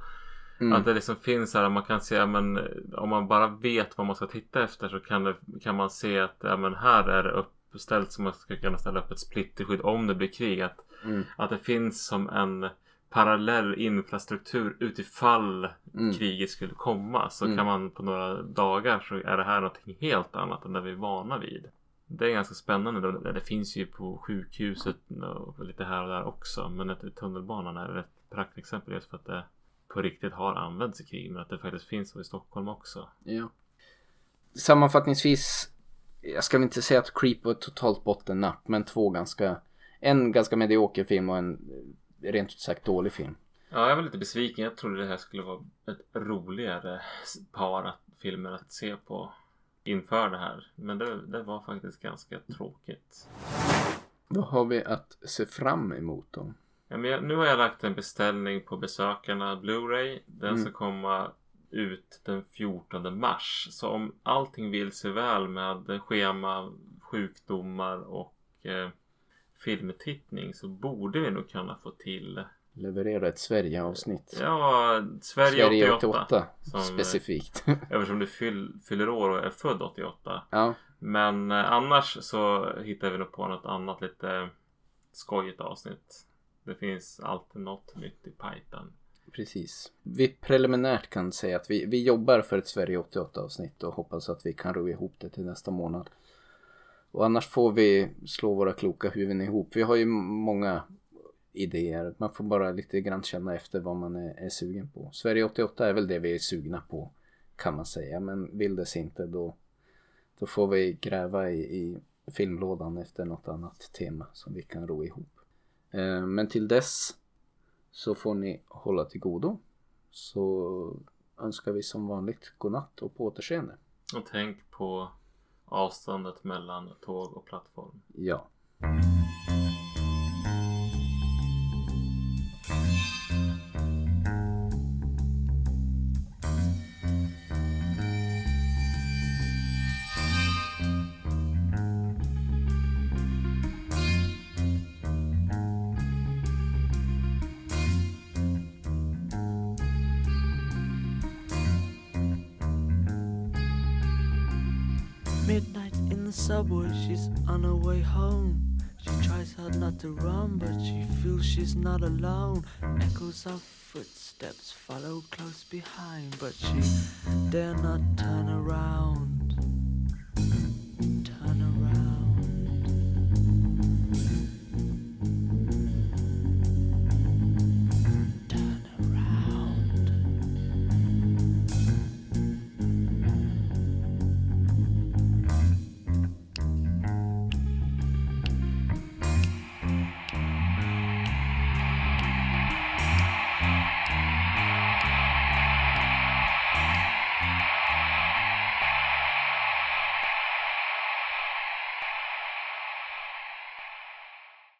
mm, Att det liksom finns här, man kan se, men om man bara vet vad man ska titta efter så kan, det, kan man se att ja, men här är det uppställt som man ska kunna ställa upp ett splitterskydd om det blir krig. Att, mm, att det finns som en parallell infrastruktur utifall Mm. kriget skulle komma. Så Mm. kan man på några dagar så är det här någonting helt annat än det vi är vana vid. Det är ganska spännande. Det finns ju på sjukhuset och lite här och där också. Men att tunnelbanan är ett praktexempel just för att det på riktigt har använts i krig. Men att det faktiskt finns så i Stockholm också. ja. Sammanfattningsvis, jag ska väl inte säga att Creep var ett totalt bottennapp, men två ganska, en ganska medioker film och en eh, rent ut sagt dålig film. Ja, jag var lite besviken. Jag trodde det här skulle vara ett roligare par att, filmer att se på inför det här. Men det, det var faktiskt ganska tråkigt. Vad har vi att se fram emot då? Ja, men jag, nu har jag lagt en beställning på besökarna Blu-ray. Den Mm. ska komma ut den 14 mars. Så om allting vill sig väl med schema, sjukdomar och eh, filmtittning så borde vi nog kunna få till Leverera ett Sverige-avsnitt. Ja, Sverige, Sverige 88. 88 som, specifikt. [LAUGHS] Eftersom du fyll, fyller år och är född 88. ja, Men eh, annars så hittar vi nog på något annat lite skojigt avsnitt. Det finns alltid något nytt i pipen precis. Vi preliminärt kan säga att vi, vi jobbar för ett Sverige 88 avsnitt och hoppas att vi kan ro ihop det till nästa månad. Och annars får vi slå våra kloka huvuden ihop. Vi har ju många idéer. Man får bara lite grann känna efter vad man är, är sugen på. Sverige 88 är väl det vi är sugna på kan man säga. Men vill det sig inte då, då får vi gräva i, i filmlådan efter något annat tema som vi kan ro ihop. Eh, men till dess så får ni hålla till godo. Så önskar vi som vanligt godnatt och på återseende. Och tänk på avståndet mellan tåg och plattform. Ja. She's on her way home. She tries hard not to run, but she feels she's not alone. Echoes of footsteps follow close behind, but she dare not turn around.